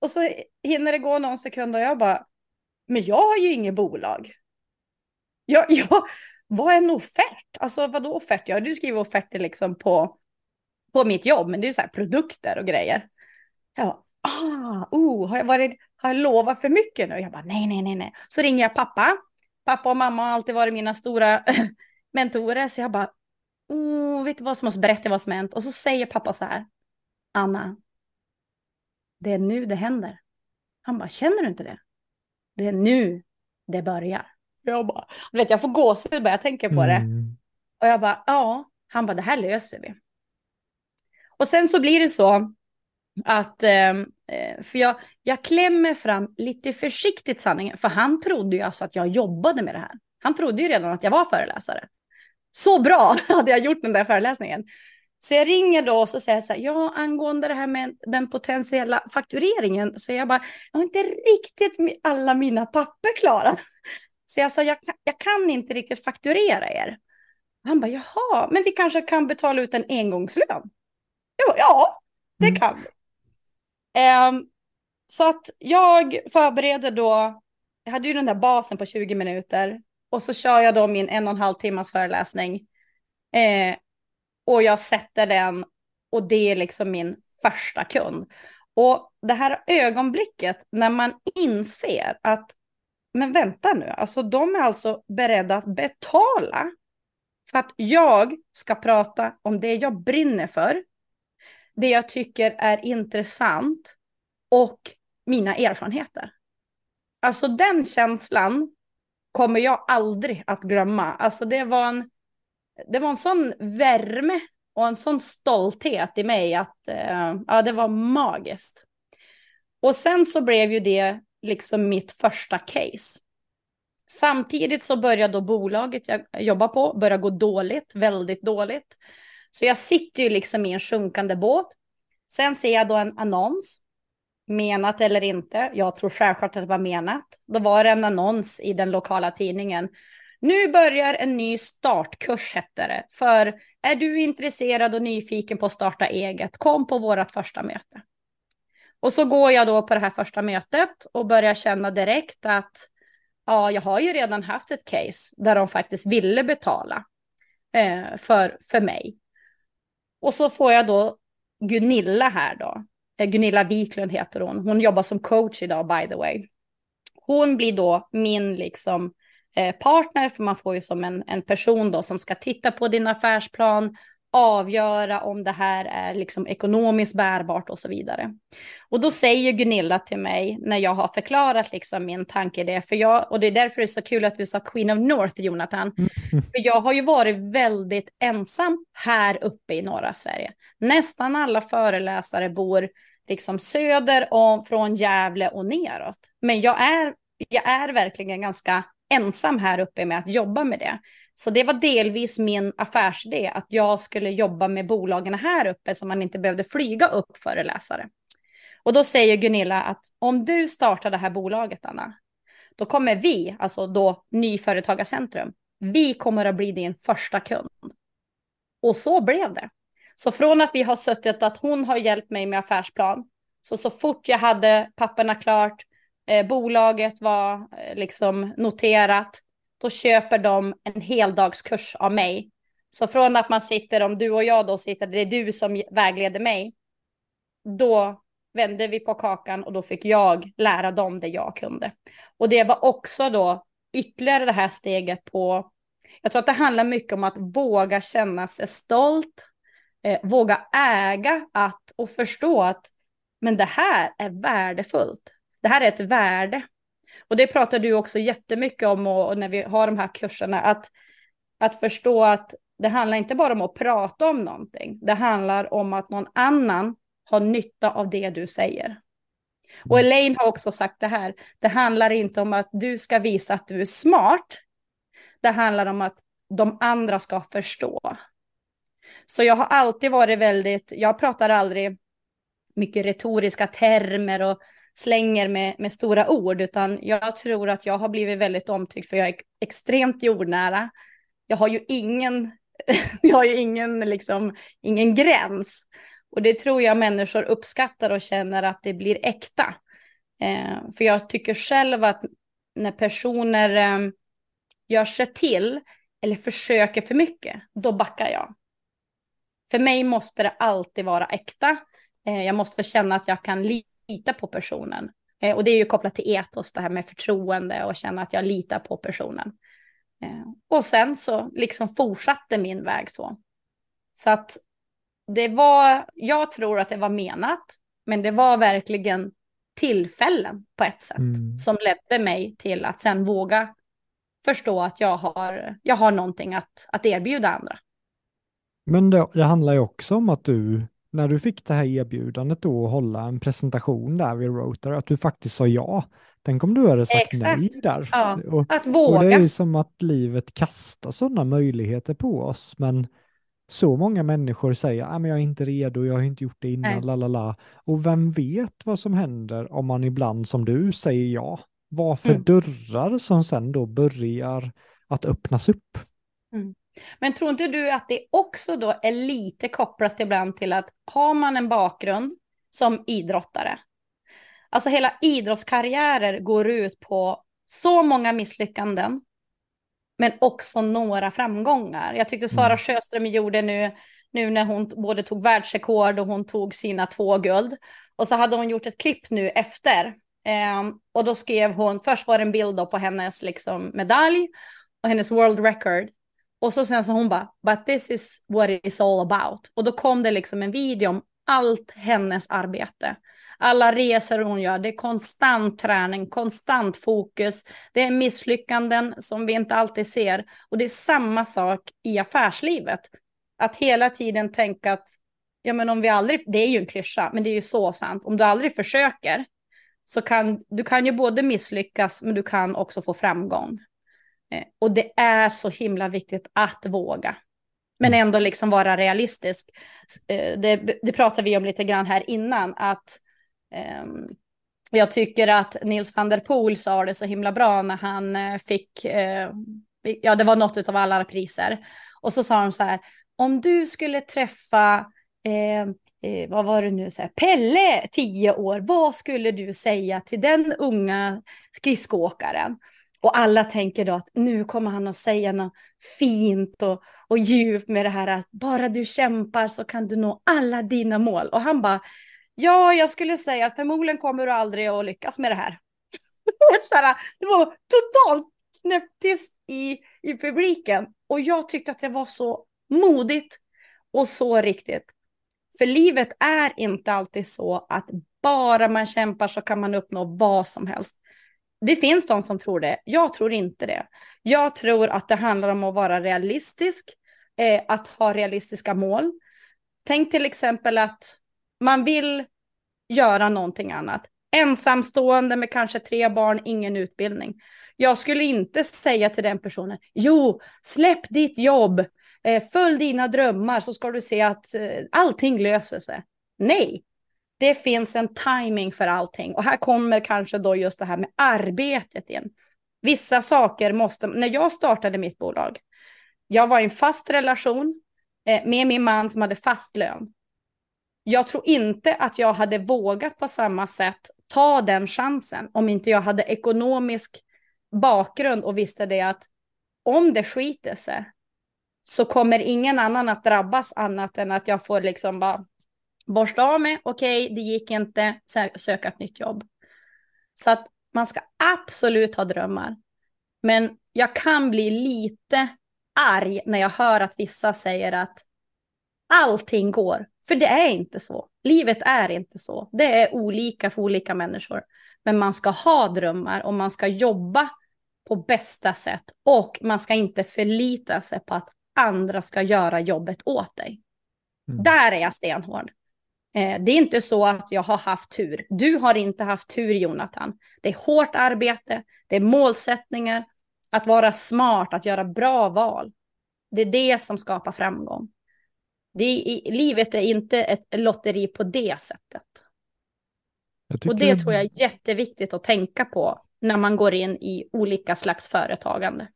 Och så hinner det gå någon sekund och jag bara, men jag har ju inget bolag. Jag, jag, vad är en offert? Alltså vadå offert? Jag hade ju skrivit offerter liksom på, på mitt jobb, men det är så här produkter och grejer. Ja, ah, oh, har jag, varit, har jag lovat för mycket nu? Jag bara nej, nej, nej, nej. Så ringer jag pappa. Pappa och mamma har alltid varit mina stora mentorer, så jag bara, oh, vet du vad som måste berätta vad som hänt? Och så säger pappa så här, Anna, det är nu det händer. Han bara, känner du inte det? Det är nu det börjar. Jag bara, vet jag får gåshud bara jag tänker på det. Mm. Och jag bara, ja. Han bara, det här löser vi. Och sen så blir det så att, ehm, eh, för jag, jag klämmer fram lite försiktigt sanningen, för han trodde ju alltså att jag jobbade med det här. Han trodde ju redan att jag var föreläsare. Så bra hade jag gjort den där föreläsningen. Så jag ringer då och så säger jag så här, ja angående det här med den potentiella faktureringen, så jag bara, jag har inte riktigt alla mina papper klara. Så jag sa, jag, jag kan inte riktigt fakturera er. Han bara, jaha, men vi kanske kan betala ut en engångslön. Jag bara, ja, det mm. kan vi. Ehm, så att jag förbereder då, jag hade ju den där basen på 20 minuter och så kör jag då min en och en halv timmas föreläsning. Ehm, och jag sätter den och det är liksom min första kund. Och det här ögonblicket när man inser att, men vänta nu, alltså de är alltså beredda att betala för att jag ska prata om det jag brinner för, det jag tycker är intressant och mina erfarenheter. Alltså den känslan kommer jag aldrig att glömma. Alltså det var en det var en sån värme och en sån stolthet i mig att eh, ja, det var magiskt. Och sen så blev ju det liksom mitt första case. Samtidigt så började då bolaget jag jobbar på börja gå dåligt, väldigt dåligt. Så jag sitter ju liksom i en sjunkande båt. Sen ser jag då en annons, menat eller inte. Jag tror självklart att det var menat. Då var det en annons i den lokala tidningen nu börjar en ny startkurs hette det. För är du intresserad och nyfiken på att starta eget, kom på vårt första möte. Och så går jag då på det här första mötet och börjar känna direkt att ja, jag har ju redan haft ett case där de faktiskt ville betala eh, för, för mig. Och så får jag då Gunilla här då. Eh, Gunilla Wiklund heter hon. Hon jobbar som coach idag by the way. Hon blir då min liksom eh, partner, för man får ju som en, en person då som ska titta på din affärsplan, avgöra om det här är liksom ekonomiskt bärbart och så vidare. Och då säger Gunilla till mig när jag har förklarat liksom min tanke det, för jag, och det är därför det är så kul att du sa Queen of North, Jonathan, mm. för jag har ju varit väldigt ensam här uppe i norra Sverige. Nästan alla föreläsare bor liksom söder om från Gävle och neråt, men jag är, jag är verkligen ganska ensam här uppe med att jobba med det. Så det var delvis min affärsidé, att jag skulle jobba med bolagen här uppe så man inte behövde flyga upp föreläsare. Och då säger Gunilla att om du startar det här bolaget, Anna, då kommer vi, alltså då Nyföretagarcentrum, vi kommer att bli din första kund. Och så blev det. Så från att vi har suttit att hon har hjälpt mig med affärsplan, så så fort jag hade papperna klart, eh, bolaget var eh, liksom noterat, då köper de en heldagskurs av mig. Så från att man sitter, om du och jag då sitter, det är du som vägleder mig, då vände vi på kakan och då fick jag lära dem det jag kunde. Och det var också då ytterligare det här steget på, jag tror att det handlar mycket om att våga känna sig stolt, eh, våga äga att och förstå att men det här är värdefullt. Det här är ett värde. Och det pratar du också jättemycket om och, och när vi har de här kurserna, att, att förstå att det handlar inte bara om att prata om någonting. Det handlar om att någon annan har nytta av det du säger. Och mm. Elaine har också sagt det här. Det handlar inte om att du ska visa att du är smart. Det handlar om att de andra ska förstå. Så jag har alltid varit väldigt, jag pratar aldrig mycket retoriska termer och slänger med, med stora ord, utan jag tror att jag har blivit väldigt omtyckt för jag är extremt jordnära. Jag har ju ingen, jag har ju ingen, liksom, ingen gräns. Och det tror jag människor uppskattar och känner att det blir äkta. Eh, för jag tycker själv att när personer eh, gör sig till eller försöker för mycket, då backar jag. För mig måste det alltid vara äkta. Eh, jag måste känna att jag kan lita på personen. Eh, och det är ju kopplat till etos, det här med förtroende och känna att jag litar på personen. Eh, och sen så liksom fortsatte min väg så. Så att det var, jag tror att det var menat, men det var verkligen tillfällen på ett sätt mm. som ledde mig till att sen våga förstå att jag har, jag har någonting att, att erbjuda andra. Men det, det handlar ju också om att du, när du fick det här erbjudandet då att hålla en presentation där vid Rotary, att du faktiskt sa ja. Tänk om du hade sagt Exakt. nej där. Ja, och, att våga. Och det är ju som att livet kastar sådana möjligheter på oss, men så många människor säger att jag är inte redo, jag har inte gjort det innan, lalala. Och vem vet vad som händer om man ibland som du säger ja? Vad för mm. dörrar som sen då börjar att öppnas upp? Mm. Men tror inte du att det också då är lite kopplat ibland till att har man en bakgrund som idrottare, alltså hela idrottskarriärer går ut på så många misslyckanden, men också några framgångar. Jag tyckte Sara mm. Sjöström gjorde nu, nu när hon både tog världsrekord och hon tog sina två guld. Och så hade hon gjort ett klipp nu efter. Um, och då skrev hon, först var det en bild på hennes liksom, medalj och hennes world record. Och så sen så hon bara, but this is what it's all about. Och då kom det liksom en video om allt hennes arbete. Alla resor hon gör, det är konstant träning, konstant fokus. Det är misslyckanden som vi inte alltid ser. Och det är samma sak i affärslivet. Att hela tiden tänka att, ja men om vi aldrig, det är ju en klyscha, men det är ju så sant. Om du aldrig försöker så kan du kan ju både misslyckas, men du kan också få framgång. Eh, och det är så himla viktigt att våga. Men mm. ändå liksom vara realistisk. Eh, det, det pratade vi om lite grann här innan, att Ehm, jag tycker att Nils van der Poel sa det så himla bra när han eh, fick, eh, ja det var något av alla priser. Och så sa han så här, om du skulle träffa, eh, eh, vad var det nu, så här, Pelle, tio år, vad skulle du säga till den unga skridskoåkaren? Och alla tänker då att nu kommer han att säga något fint och, och djupt med det här att bara du kämpar så kan du nå alla dina mål. Och han bara, Ja, jag skulle säga att förmodligen kommer du aldrig att lyckas med det här. det var totalt knäpptyst i, i publiken. Och jag tyckte att det var så modigt och så riktigt. För livet är inte alltid så att bara man kämpar så kan man uppnå vad som helst. Det finns de som tror det. Jag tror inte det. Jag tror att det handlar om att vara realistisk, eh, att ha realistiska mål. Tänk till exempel att man vill göra någonting annat. Ensamstående med kanske tre barn, ingen utbildning. Jag skulle inte säga till den personen, jo, släpp ditt jobb, eh, följ dina drömmar så ska du se att eh, allting löser sig. Nej, det finns en timing för allting. Och här kommer kanske då just det här med arbetet in. Vissa saker måste, när jag startade mitt bolag, jag var i en fast relation eh, med min man som hade fast lön jag tror inte att jag hade vågat på samma sätt ta den chansen om inte jag hade ekonomisk bakgrund och visste det att om det skiter sig så kommer ingen annan att drabbas annat än att jag får liksom bara borsta av mig, okej, okay, det gick inte, söka ett nytt jobb. Så att man ska absolut ha drömmar. Men jag kan bli lite arg när jag hör att vissa säger att allting går. För det är inte så. Livet är inte så. Det är olika för olika människor. Men man ska ha drömmar och man ska jobba på bästa sätt. Och man ska inte förlita sig på att andra ska göra jobbet åt dig. Mm. Där är jag stenhård. Eh, det är inte så att jag har haft tur. Du har inte haft tur Jonathan. Det är hårt arbete, det är målsättningar, att vara smart, att göra bra val. Det är det som skapar framgång. Det är, livet är inte ett lotteri på det sättet. Och det tror jag är jätteviktigt att tänka på när man går in i olika slags företagande.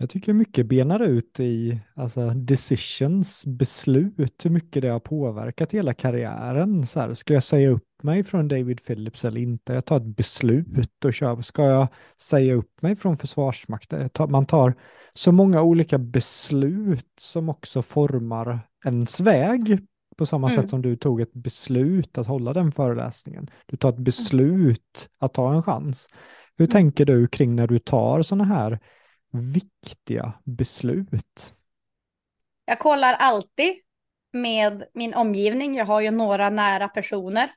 Jag tycker mycket benar ut i alltså, decisions, beslut, hur mycket det har påverkat hela karriären. Så här, ska jag säga upp mig från David Phillips eller inte? Jag tar ett beslut och kör. Ska jag säga upp mig från Försvarsmakten? Man tar så många olika beslut som också formar ens väg på samma mm. sätt som du tog ett beslut att hålla den föreläsningen. Du tar ett beslut att ta en chans. Hur mm. tänker du kring när du tar sådana här viktiga beslut? Jag kollar alltid med min omgivning. Jag har ju några nära personer.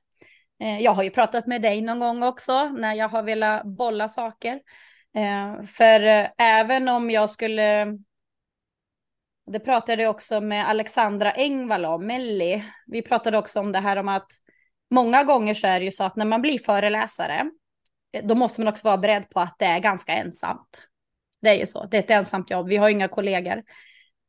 Eh, jag har ju pratat med dig någon gång också när jag har velat bolla saker. Eh, för eh, även om jag skulle det pratade jag också med Alexandra Engvall om, Melli. Vi pratade också om det här om att många gånger så är det ju så att när man blir föreläsare, då måste man också vara beredd på att det är ganska ensamt. Det är ju så, det är ett ensamt jobb, vi har inga kollegor.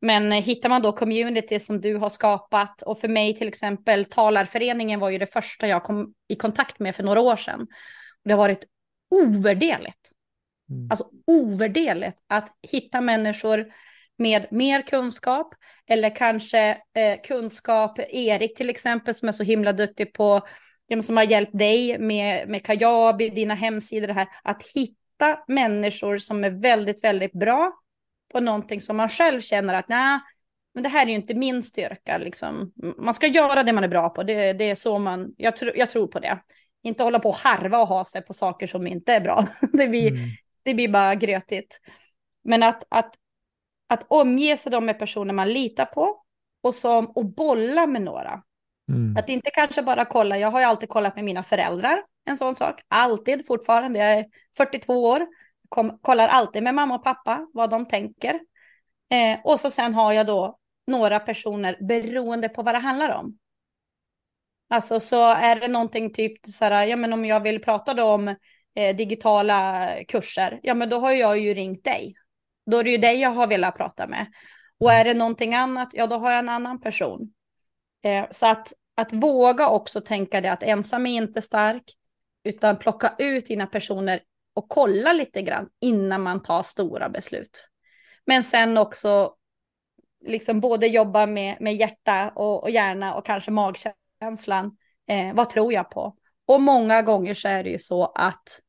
Men hittar man då community som du har skapat och för mig till exempel talarföreningen var ju det första jag kom i kontakt med för några år sedan. Det har varit ovärderligt. Mm. Alltså ovärderligt att hitta människor med mer kunskap eller kanske eh, kunskap, Erik till exempel som är så himla duktig på, som har hjälpt dig med, med Kajabi, dina hemsidor, det här, att hitta människor som är väldigt, väldigt bra på någonting som man själv känner att nej, men det här är ju inte min styrka. Liksom. Man ska göra det man är bra på. Det, det är så man, jag, tr jag tror på det. Inte hålla på och harva och ha sig på saker som inte är bra. det, blir, mm. det blir bara grötigt. Men att, att, att omge sig med personer man litar på och, som, och bolla med några. Mm. Att inte kanske bara kolla, jag har ju alltid kollat med mina föräldrar, en sån sak. Alltid fortfarande, jag är 42 år kom, kollar alltid med mamma och pappa vad de tänker. Eh, och så sen har jag då några personer beroende på vad det handlar om. Alltså så är det någonting typ så här, ja men om jag vill prata då om eh, digitala kurser, ja men då har jag ju ringt dig. Då är det ju dig jag har velat prata med. Och är det någonting annat, ja då har jag en annan person. Eh, så att, att våga också tänka det att ensam är inte stark, utan plocka ut dina personer och kolla lite grann innan man tar stora beslut. Men sen också liksom både jobba med, med hjärta och, och hjärna och kanske magkänslan. Eh, vad tror jag på? Och många gånger så är det ju så att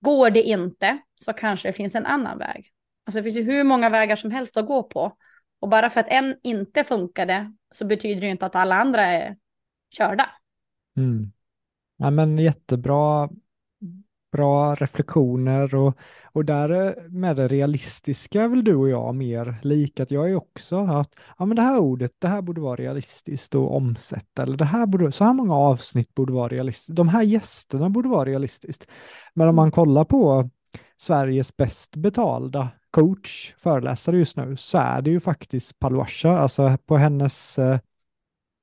går det inte så kanske det finns en annan väg. Alltså det finns ju hur många vägar som helst att gå på. Och bara för att en inte funkade så betyder det ju inte att alla andra är körda. Mm. Ja, men jättebra bra reflektioner och, och där med det realistiska är väl du och jag mer lika. Att jag är också att ja, men det här ordet, det här borde vara realistiskt och omsätta. Eller det här borde, så här många avsnitt borde vara realistiskt. De här gästerna borde vara realistiskt. Men om man kollar på Sveriges bäst betalda coach, föreläsare just nu, så är det ju faktiskt Paluasha, alltså på hennes eh,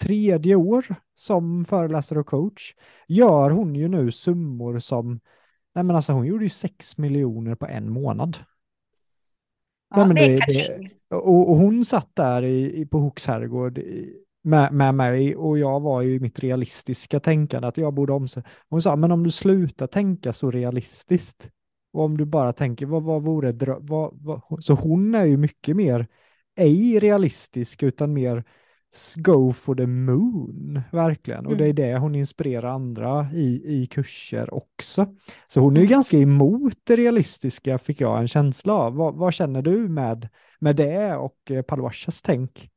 tredje år som föreläsare och coach, gör hon ju nu summor som Nej men alltså hon gjorde ju 6 miljoner på en månad. Ja, Nej, det, det, och, och, hon satt där i, i på Hooks herrgård med, med mig och jag var ju mitt realistiska tänkande att jag borde omsätta. Hon sa, men om du slutar tänka så realistiskt och om du bara tänker, vad, vad vore dröm? Så hon är ju mycket mer, ej realistisk, utan mer go for the moon, verkligen. Och det är Mm. det hon inspirerar andra i, i kurser också. Så hon är ju Mm. ganska emot det realistiska, fick jag en känsla av. Vad, vad känner du med, med det och eh, Palwashas tänk?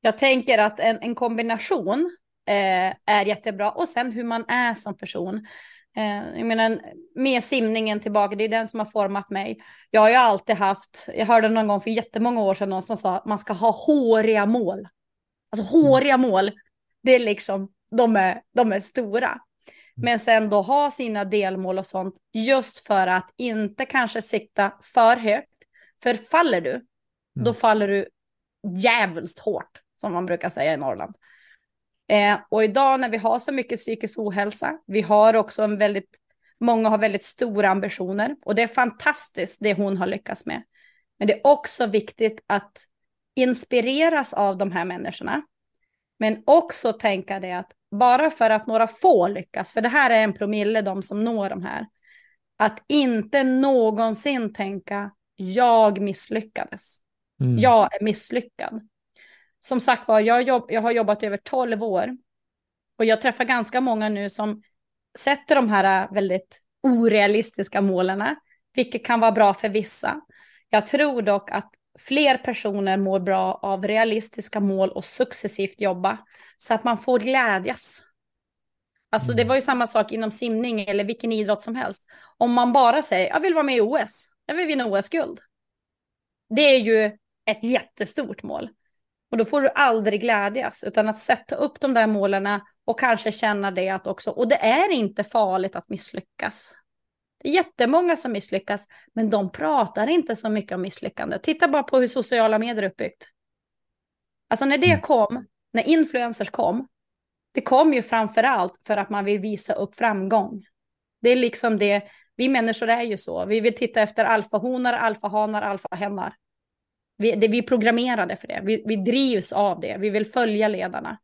Jag tänker att en, en kombination eh, är jättebra och sen hur man är som person. Eh, jag menar, med simningen tillbaka, det är den som har format mig. Jag har ju alltid haft, jag hörde någon gång för jättemånga år sedan någon som sa att man ska ha håriga mål. Alltså håriga mål, det är liksom, de är, de är stora. Men sen då ha sina delmål och sånt just för att inte kanske sikta för högt. För faller du, då faller du jävligt hårt, som man brukar säga i Norrland. Eh, och idag när vi har så mycket psykisk ohälsa, vi har också en väldigt, många har väldigt stora ambitioner och det är fantastiskt det hon har lyckats med. Men det är också viktigt att inspireras av de här människorna. Men också tänka det att bara för att några få lyckas, för det här är en promille de som når de här, att inte någonsin tänka jag misslyckades. Mm. Jag är misslyckad. Som sagt var, jag, jobb, jag har jobbat över 12 år och jag träffar ganska många nu som sätter de här väldigt orealistiska målen, vilket kan vara bra för vissa. Jag tror dock att fler personer mår bra av realistiska mål och successivt jobba så att man får glädjas. Alltså det Mm. var ju samma sak inom simning eller vilken idrott som helst. Om man bara säger jag vill vara med i OS, jag vill vinna OS-guld. Det är ju ett jättestort mål. Och då får du aldrig glädjas, utan att sätta upp de där målen och kanske känna det att också, och det är inte farligt att misslyckas. Det är jättemånga som misslyckas, men de pratar inte så mycket om misslyckande. Titta bara på hur sociala medier är uppbyggt. Alltså när det Mm. kom, när influencers kom, det kom ju framför allt för att man vill visa upp framgång. Det är liksom det, vi människor är ju så. Vi vill titta efter alfahonar, alfahanar, alfahennar. Vi, det, vi är programmerade för det. Vi, vi drivs av det. Vi vill följa ledarna.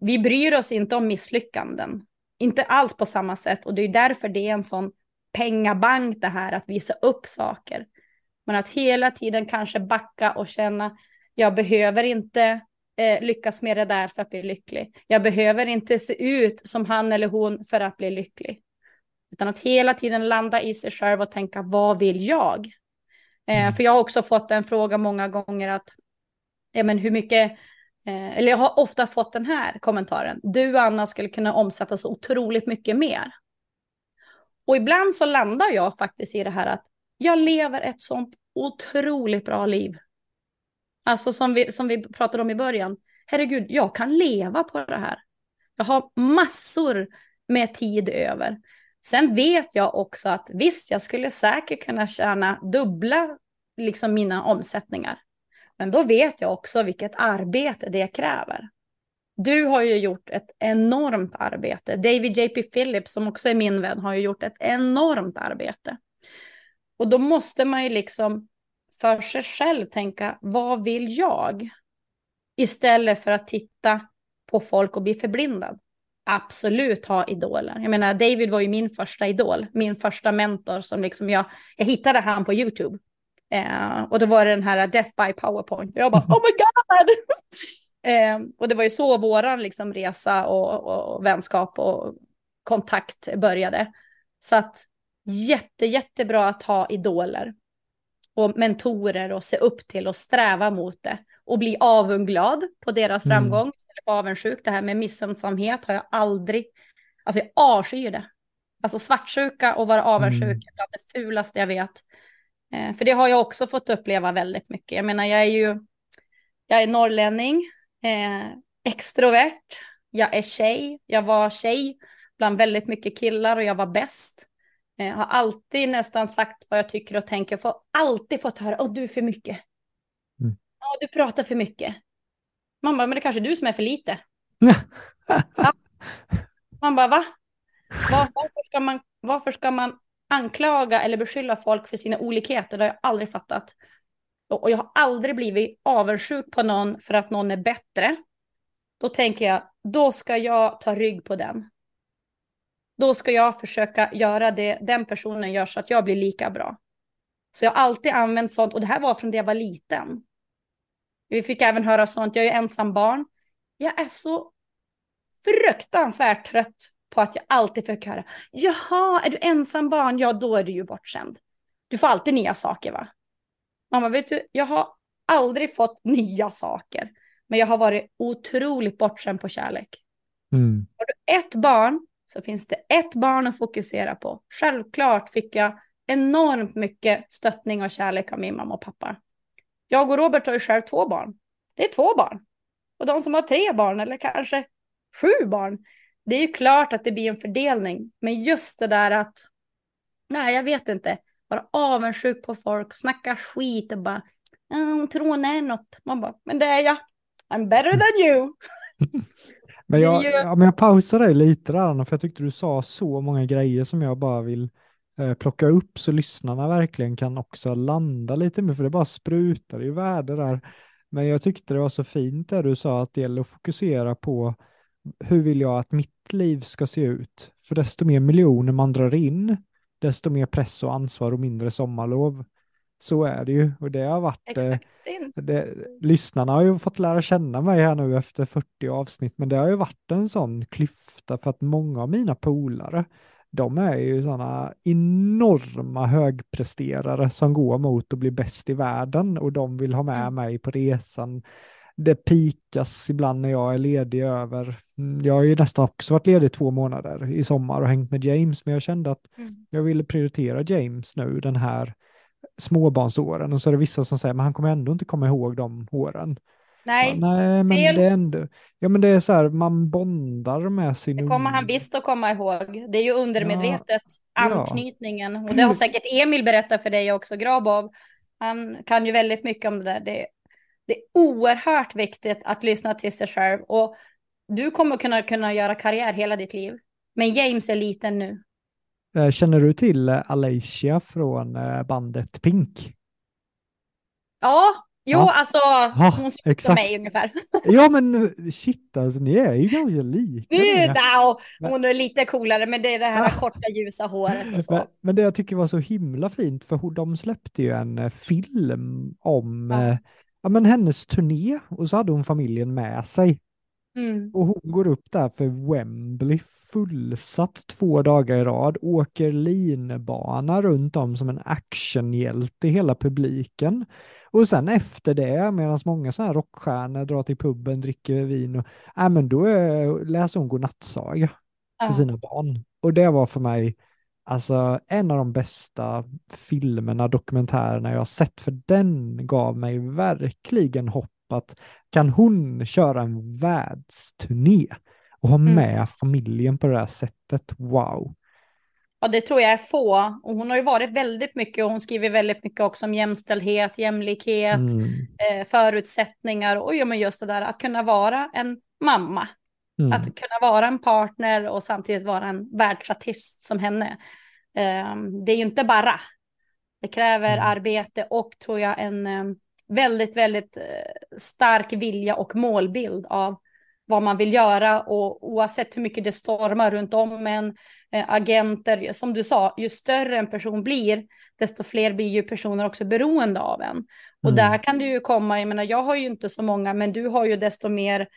Vi bryr oss inte om misslyckanden. Inte alls på samma sätt. Och det är därför det är en sån pengabank det här att visa upp saker. Men att hela tiden kanske backa och känna jag behöver inte eh, lyckas med det där för att bli lycklig. Jag behöver inte se ut som han eller hon för att bli lycklig. Utan att hela tiden landa i sig själv och tänka vad vill jag? Eh, för jag har också fått en fråga många gånger att ja, men hur mycket, eh, eller jag har ofta fått den här kommentaren. Du Anna skulle kunna omsätta så otroligt mycket mer. Och ibland så landar jag faktiskt i det här att jag lever ett sånt otroligt bra liv. Alltså som vi, som vi pratade om i början. Herregud, jag kan leva på det här. Jag har massor med tid över. Sen vet jag också att visst, jag skulle säkert kunna tjäna dubbla liksom mina omsättningar. Men då vet jag också vilket arbete det kräver. Du har ju gjort ett enormt arbete. David JP Phillips, som också är min vän, har ju gjort ett enormt arbete. Och då måste man ju liksom för sig själv tänka, vad vill jag? Istället för att titta på folk och bli förblindad. Absolut ha idoler. Jag menar, David var ju min första idol, min första mentor som liksom jag, jag hittade han på YouTube. Eh, och då var det den här Death by PowerPoint. Jag bara, oh my god! eh, och det var ju så våran liksom resa och, och, och vänskap och kontakt började. Så att jätte, jättebra att ha idoler och mentorer och se upp till och sträva mot det och bli avunglad på deras Mm. framgång istället för avundsjuk. Det här med missunnsamhet har jag aldrig, alltså jag avskyr det. Alltså svartsjuka och vara avundsjuk Mm. är bland det fulaste jag vet. Eh, för det har jag också fått uppleva väldigt mycket. Jag menar, jag är ju, jag är norrlänning, eh, extrovert, jag är tjej, jag var tjej bland väldigt mycket killar och jag var bäst. Jag har alltid nästan sagt vad jag tycker och tänker. Får alltid fått höra, åh du är för mycket. Mm. Ja, du pratar för mycket. Man bara, men det är kanske du som är för lite. Man bara, va? Var, varför, ska man, varför ska man anklaga eller beskylla folk för sina olikheter? Det har jag aldrig fattat. Och, jag har aldrig blivit avundsjuk på någon för att någon är bättre. Då tänker jag, då ska jag ta rygg på den. Då ska jag försöka göra det den personen gör så att jag blir lika bra. Så jag har alltid använt sånt, och det här var från det jag var liten. Vi fick även höra sånt, jag är ensam barn. Jag är så fruktansvärt trött på att jag alltid fick höra, jaha, är du ensam barn? Ja, då är du ju bortskämd. Du får alltid nya saker va? Mamma, vet du, jag har aldrig fått nya saker, men jag har varit otroligt bortskämd på kärlek. Mm. Har du ett barn så finns det ett barn att fokusera på. Självklart fick jag enormt mycket stöttning och kärlek av min mamma och pappa. Jag och Robert har ju själv två barn. Det är två barn. Och de som har tre barn eller kanske sju barn, det är ju klart att det blir en fördelning. Men just det där att, nej jag vet inte, vara avundsjuk på folk, snacka skit och bara, hon tror hon är något. Man bara, men det är jag. I'm better than you. Men jag, ju- ja, men jag pausar dig lite där, Anna, för jag tyckte du sa så många grejer som jag bara vill eh, plocka upp så lyssnarna verkligen kan också landa lite med, för det bara sprutar i värde där. Men jag tyckte det var så fint där du sa att det gäller att fokusera på hur vill jag att mitt liv ska se ut? För desto mer miljoner man drar in, desto mer press och ansvar och mindre sommarlov. Så är det ju och det har varit eh, Exakt. det, lyssnarna har ju fått lära känna mig här nu efter 40 avsnitt, men det har ju varit en sån klyfta för att många av mina polare, de är ju sådana enorma högpresterare som går mot att bli bäst i världen och de vill ha med Mm. mig på resan. Det pikas ibland när jag är ledig över, mm, jag har ju nästan också varit ledig två månader i sommar och hängt med James, men jag kände att Mm. jag ville prioritera James nu den här småbarnsåren och så är det vissa som säger men han kommer ändå inte komma ihåg de åren. Nej, ja, nej men fel. det är ändå, ja men det är så här, man bondar med sin det kommer han visst att komma ihåg. Det är ju undermedvetet, Ja, ja. anknytningen. Och det har säkert Emil berättat för dig också, Grabov. Han kan ju väldigt mycket om det där. Det, det är oerhört viktigt att lyssna till sig själv. Och du kommer kunna, kunna göra karriär hela ditt liv. Men James är liten nu. Eh, Känner du till eh, Alicia från eh, bandet Pink? Ja, jo Ja. alltså Ja, hon ser ut som mig ungefär. Ja men shit alltså, ni är ju ganska lika. No, Men- hon är lite coolare, men det är det här Ah. korta ljusa håret och Men, så. men det jag tycker var så himla fint, för de släppte ju en film om Ja. Eh, ja, men hennes turné och så hade hon familjen med sig. Mm. Och hon går upp där för Wembley fullsatt två dagar i rad, åker linbana runt om som en actionhjälte i hela publiken. Och sen efter det, medan många sådana här rockstjärnor drar till puben, dricker vin, och, äh, men då är, läser hon godnattsaga för sina barn. Och det var för mig alltså en av de bästa filmerna, dokumentärerna jag har sett, för den gav mig verkligen hopp att kan hon köra en världsturné och ha Mm. med familjen på det här sättet, wow. Ja, det tror jag är få. Och hon har ju varit väldigt mycket och hon skriver väldigt mycket också om jämställdhet, jämlikhet, Mm. eh, förutsättningar och ja, men just det där att kunna vara en mamma, Mm. att kunna vara en partner och samtidigt vara en världsartist som henne. Eh, det är ju inte bara. Det kräver Mm. arbete och tror jag en eh, väldigt, väldigt eh, stark vilja och målbild av vad man vill göra och oavsett hur mycket det stormar runt om en, eh, agenter, som du sa, ju större en person blir, desto fler blir ju personer också beroende av en. Och Mm. där kan det ju komma, jag menar jag har ju inte så många, men du har ju desto mer,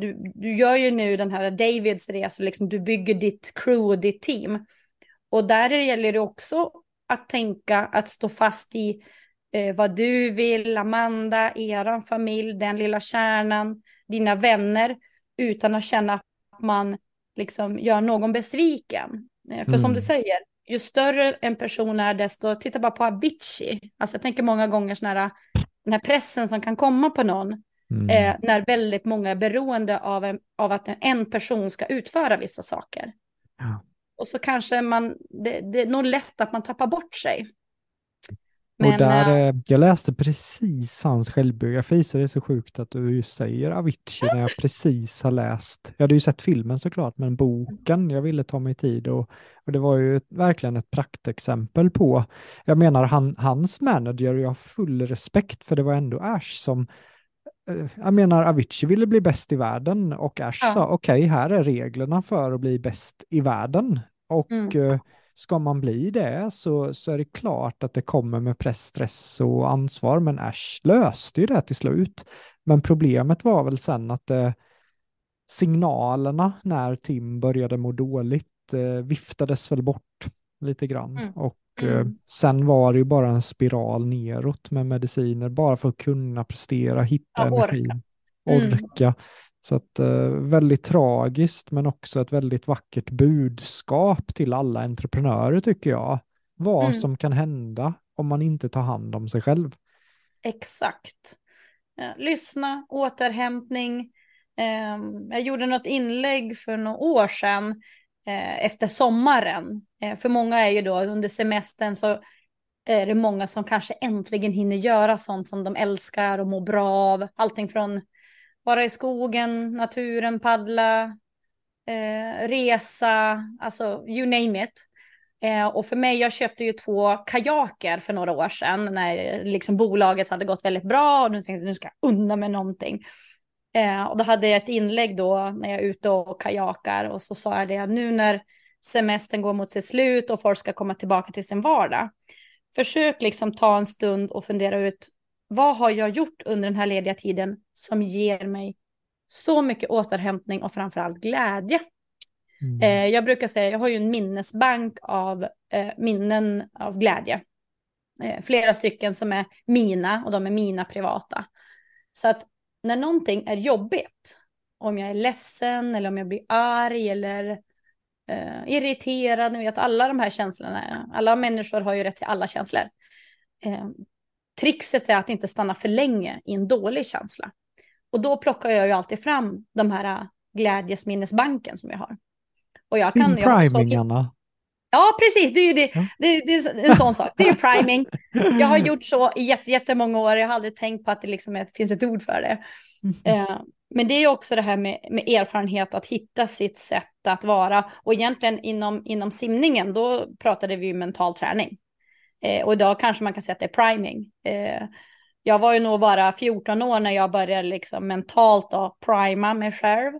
du, du gör ju nu den här Davids resa, liksom du bygger ditt crew och ditt team. Och där gäller det också att tänka, att stå fast i eh, vad du vill, Amanda, eran familj, den lilla kärnan, dina vänner, utan att känna att man liksom gör någon besviken. Eh, för som Mm. du säger, ju större en person är, desto, titta bara på Avicii, alltså jag tänker många gånger sån här, den här pressen som kan komma på någon, Mm. eh, när väldigt många är beroende av, en, av att en person ska utföra vissa saker. Ja. Och så kanske man, det, det är nog lätt att man tappar bort sig. och där, eh, jag läste precis hans självbiografi, så det är så sjukt att du säger Avicii när jag precis har läst. Jag hade ju sett filmen såklart, men boken, jag ville ta mig tid och, och det var ju verkligen ett praktexempel på, jag menar han, hans manager, jag har full respekt för det var ändå Ash som jag menar, Avicii ville bli bäst i världen och Ash Ja. sa okej, här är reglerna för att bli bäst i världen. Och Mm. eh, ska man bli det så, så är det klart att det kommer med press, stress och ansvar, men Ash löste ju det till slut. Men problemet var väl sen att eh, signalerna när Tim började må dåligt eh, viftades väl bort lite grann. Mm. Och Mm. eh, sen var det ju bara en spiral neråt med mediciner, bara för att kunna prestera, hitta Ja, orka. energin, Mm. orka. Så att eh, väldigt tragiskt, men också ett väldigt vackert budskap till alla entreprenörer tycker jag. Vad Mm. som kan hända om man inte tar hand om sig själv. Exakt. Lyssna, återhämtning. Eh, jag gjorde något inlägg för några år sedan Eh, efter sommaren. Eh, för många är ju då under semestern så är det många som kanske äntligen hinner göra sånt som de älskar och mår bra av. Allting från vara i skogen, naturen, paddla, eh, resa, alltså you name it. Eh, och för mig, jag köpte ju två kajaker för några år sedan när liksom bolaget hade gått väldigt bra och nu tänkte jag nu ska jag unna mig någonting. Eh, och då hade jag ett inlägg då när jag är ute och kajakar och så sa jag det nu när semestern går mot sitt slut och folk ska komma tillbaka till sin vardag. Försök liksom ta en stund och fundera ut vad har jag gjort under den här lediga tiden som ger mig så mycket återhämtning och framförallt glädje. Mm. Eh, jag brukar säga, jag har ju en minnesbank av eh, minnen av glädje. Eh, flera stycken som är mina och de är mina privata. Så att när någonting är jobbigt, om jag är ledsen eller om jag blir arg eller eh, irriterad, ni vet alla de här känslorna, alla människor har ju rätt till alla känslor. Eh, trixet är att inte stanna för länge i en dålig känsla. Och då plockar jag ju alltid fram de här eh, glädjesminnesbanken som jag har. Och jag kan... Jag har Primingarna. Ja, precis. Det är det. Det, det är en sån sak. Det är ju priming. Jag har gjort så i jätte- jättemånga år. Jag har aldrig tänkt på att det liksom är, finns ett ord för det. Eh, men det är ju också det här med, med erfarenhet, att hitta sitt sätt att vara. Och egentligen inom, inom simningen, då pratade vi ju mental träning. Eh, och idag kanske man kan säga att det är priming. Eh, jag var ju nog bara 14 år när jag började liksom mentalt då, prima mig själv,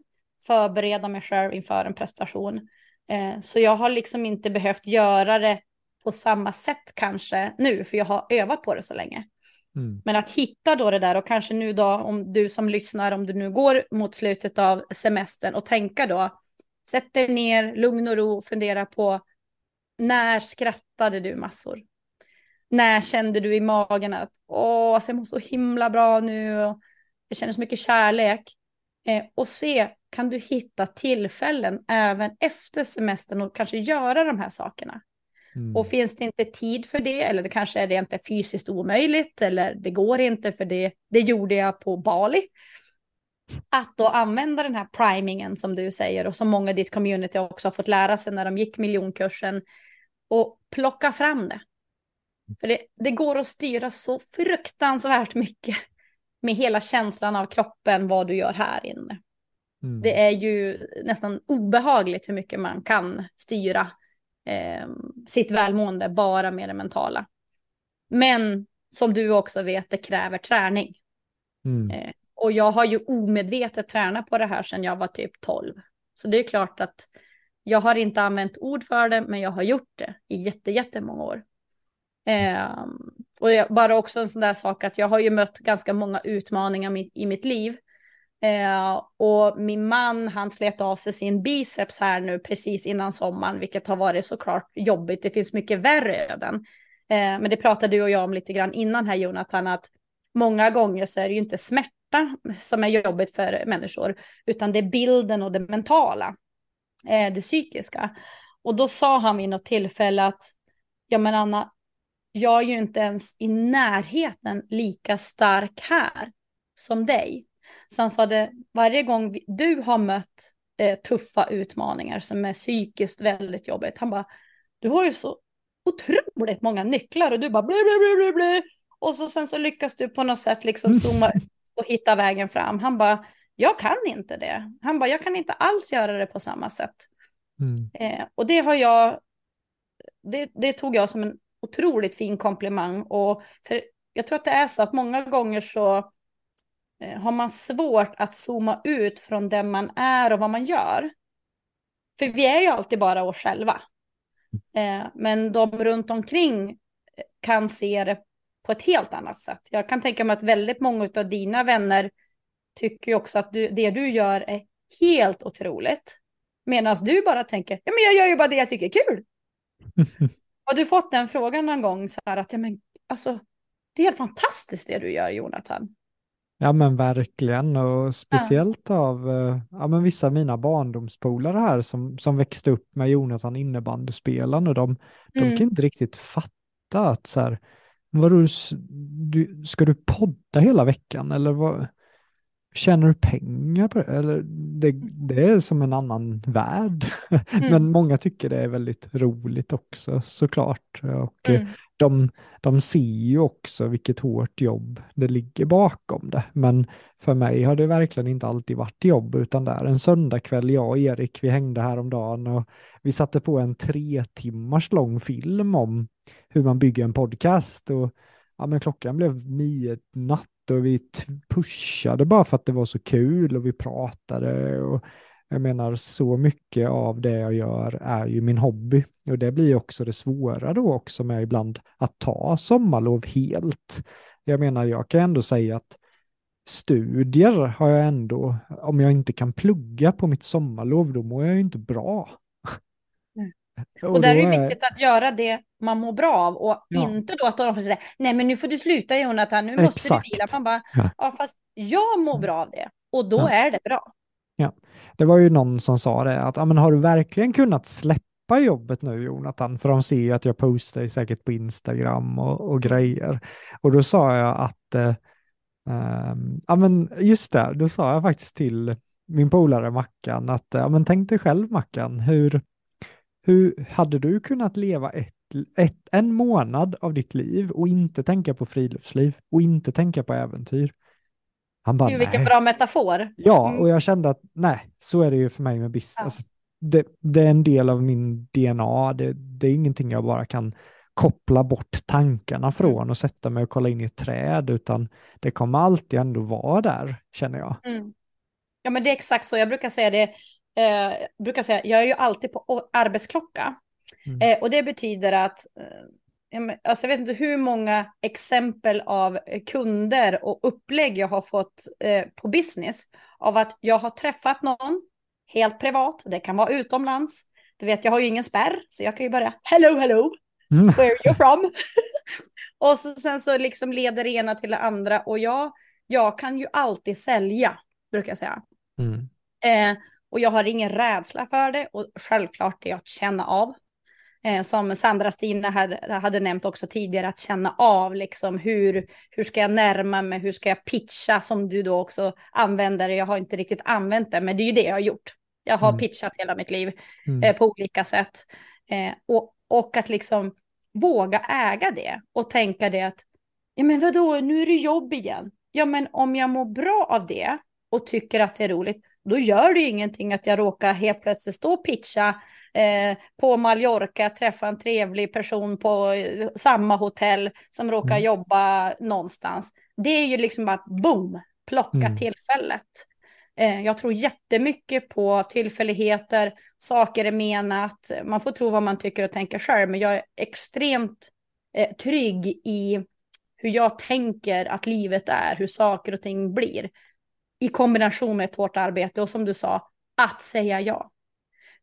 förbereda mig själv inför en prestation. Eh, så jag har liksom inte behövt göra det på samma sätt kanske nu, för jag har övat på det så länge. Mm. Men att hitta då det där och kanske nu då om du som lyssnar, om du nu går mot slutet av semestern och tänka då, sätt dig ner, lugn och ro, fundera på när skrattade du massor? När kände du i magen att åh, alltså jag mår så himla bra nu och jag känner så mycket kärlek. Eh, och se, kan du hitta tillfällen även efter semestern och kanske göra de här sakerna? Mm. Och finns det inte tid för det, eller det kanske är det inte fysiskt omöjligt, eller det går inte för det, det gjorde jag på Bali. Att då använda den här primingen som du säger och som många i ditt community också har fått lära sig när de gick miljonkursen och plocka fram det. För det, det går att styra så fruktansvärt mycket med hela känslan av kroppen, vad du gör här inne. Mm. Det är ju nästan obehagligt hur mycket man kan styra eh, sitt välmående bara med det mentala. Men som du också vet, det kräver träning. Mm. Eh, och jag har ju omedvetet tränat på det här sedan jag var typ 12. Så det är klart att jag har inte använt ord för det, men jag har gjort det i jätte, jättemånga år. Eh, och jag, bara också en sån där sak att jag har ju mött ganska många utmaningar i mitt liv. Eh, och min man, han slet av sig sin biceps här nu precis innan sommaren, vilket har varit såklart jobbigt. Det finns mycket värre öden. Eh, men det pratade du och jag om lite grann innan här Jonathan, att många gånger så är det ju inte smärta som är jobbigt för människor, utan det är bilden och det mentala, eh, det psykiska. Och då sa han vid något tillfälle att, ja men Anna, jag är ju inte ens i närheten lika stark här som dig. Så han sa det, varje gång du har mött eh, tuffa utmaningar som är psykiskt väldigt jobbigt, han bara, du har ju så otroligt många nycklar och du bara blä, blä, blä, blä. Och så sen så lyckas du på något sätt liksom zooma ut och hitta vägen fram. Han bara, jag kan inte det. Han bara, jag kan inte alls göra det på samma sätt. Mm. Eh, och det har jag, det, det tog jag som en otroligt fin komplimang. Och för jag tror att det är så att många gånger så har man svårt att zooma ut från den man är och vad man gör. För vi är ju alltid bara oss själva. Eh, men de runt omkring eh, kan se det på ett helt annat sätt. Jag kan tänka mig att väldigt många av dina vänner tycker också att du, det du gör är helt otroligt. Medan du bara tänker, ja men jag gör ju bara det jag tycker är kul. Har du fått den frågan någon gång så här att, ja men alltså, det är helt fantastiskt det du gör Jonathan. Ja men verkligen och speciellt ja. av eh, ja, men vissa av mina barndomspolare här som, som växte upp med Jonathan innebandyspelaren och de, mm. de kan inte riktigt fatta att så här, vadå, du, ska du podda hela veckan eller vad? Tjänar du pengar på det? Eller det, det är som en annan värld. Mm. Men många tycker det är väldigt roligt också såklart. Och mm. de, de ser ju också vilket hårt jobb det ligger bakom det. Men för mig har det verkligen inte alltid varit jobb utan det är en söndagkväll, jag och Erik, vi hängde häromdagen och vi satte på en tre timmars lång film om hur man bygger en podcast. Och ja, men klockan blev nio natt och vi pushade bara för att det var så kul och vi pratade. Och jag menar, så mycket av det jag gör är ju min hobby och det blir också det svåra då också med ibland att ta sommarlov helt. Jag menar, jag kan ändå säga att studier har jag ändå, om jag inte kan plugga på mitt sommarlov, då mår jag ju inte bra. Och, och där är det viktigt att göra det man mår bra av och ja. inte då att de får säga nej men nu får du sluta Jonathan, nu måste Exakt. du vila. Man bara, ja. ja fast jag mår bra av det och då ja. är det bra. Ja, det var ju någon som sa det att ja, men har du verkligen kunnat släppa jobbet nu Jonathan? För de ser ju att jag postar säkert på Instagram och, och grejer. Och då sa jag att, äh, äh, ja men just det, då sa jag faktiskt till min polare Mackan att, ja men tänk dig själv Mackan, hur, hur hade du kunnat leva ett, ett, en månad av ditt liv och inte tänka på friluftsliv och inte tänka på äventyr? Han bara, Gud, vilken bra metafor. Ja, mm. och jag kände att nej, så är det ju för mig med business. Ja. Alltså, det, det, är en del av min DNA. Det, det, är ingenting jag bara kan koppla bort tankarna mm. från och sätta mig och kolla in i ett träd, utan det kommer alltid ändå vara där, känner jag. Mm. Ja, men det är exakt så. Jag brukar säga det eh, brukar säga, jag är ju alltid på arbetsklocka. Mm. Eh, och det betyder att, eh, alltså jag vet inte hur många exempel av kunder och upplägg jag har fått på business av att jag har träffat någon helt privat, det kan vara utomlands. Du vet, jag har ju ingen spärr, så jag kan ju börja hello, hello, mm. where are you from? och så, sen så liksom leder det ena till det andra och jag, jag kan ju alltid sälja, brukar jag säga. Mm. Eh, och jag har ingen rädsla för det och självklart det är att känna av. Eh, som Sandra Stina hade, hade nämnt också tidigare, att känna av liksom hur, hur ska jag närma mig, hur ska jag pitcha som du då också använder. Jag har inte riktigt använt det, men det är ju det jag har gjort. Jag har mm. pitchat hela mitt liv mm. eh, på olika sätt. Eh, och, och att liksom våga äga det och tänka det att, ja men vadå, nu är det jobb igen. Ja men om jag mår bra av det och tycker att det är roligt, då gör det ju ingenting att jag råkar helt plötsligt stå och pitcha eh, på Mallorca, träffa en trevlig person på eh, samma hotell som råkar mm. jobba någonstans. Det är ju liksom bara boom, plocka mm. tillfället. Eh, jag tror jättemycket på tillfälligheter, saker är menat, man får tro vad man tycker och tänker själv, men jag är extremt eh, trygg i hur jag tänker att livet är, hur saker och ting blir i kombination med ett hårt arbete och som du sa, att säga ja.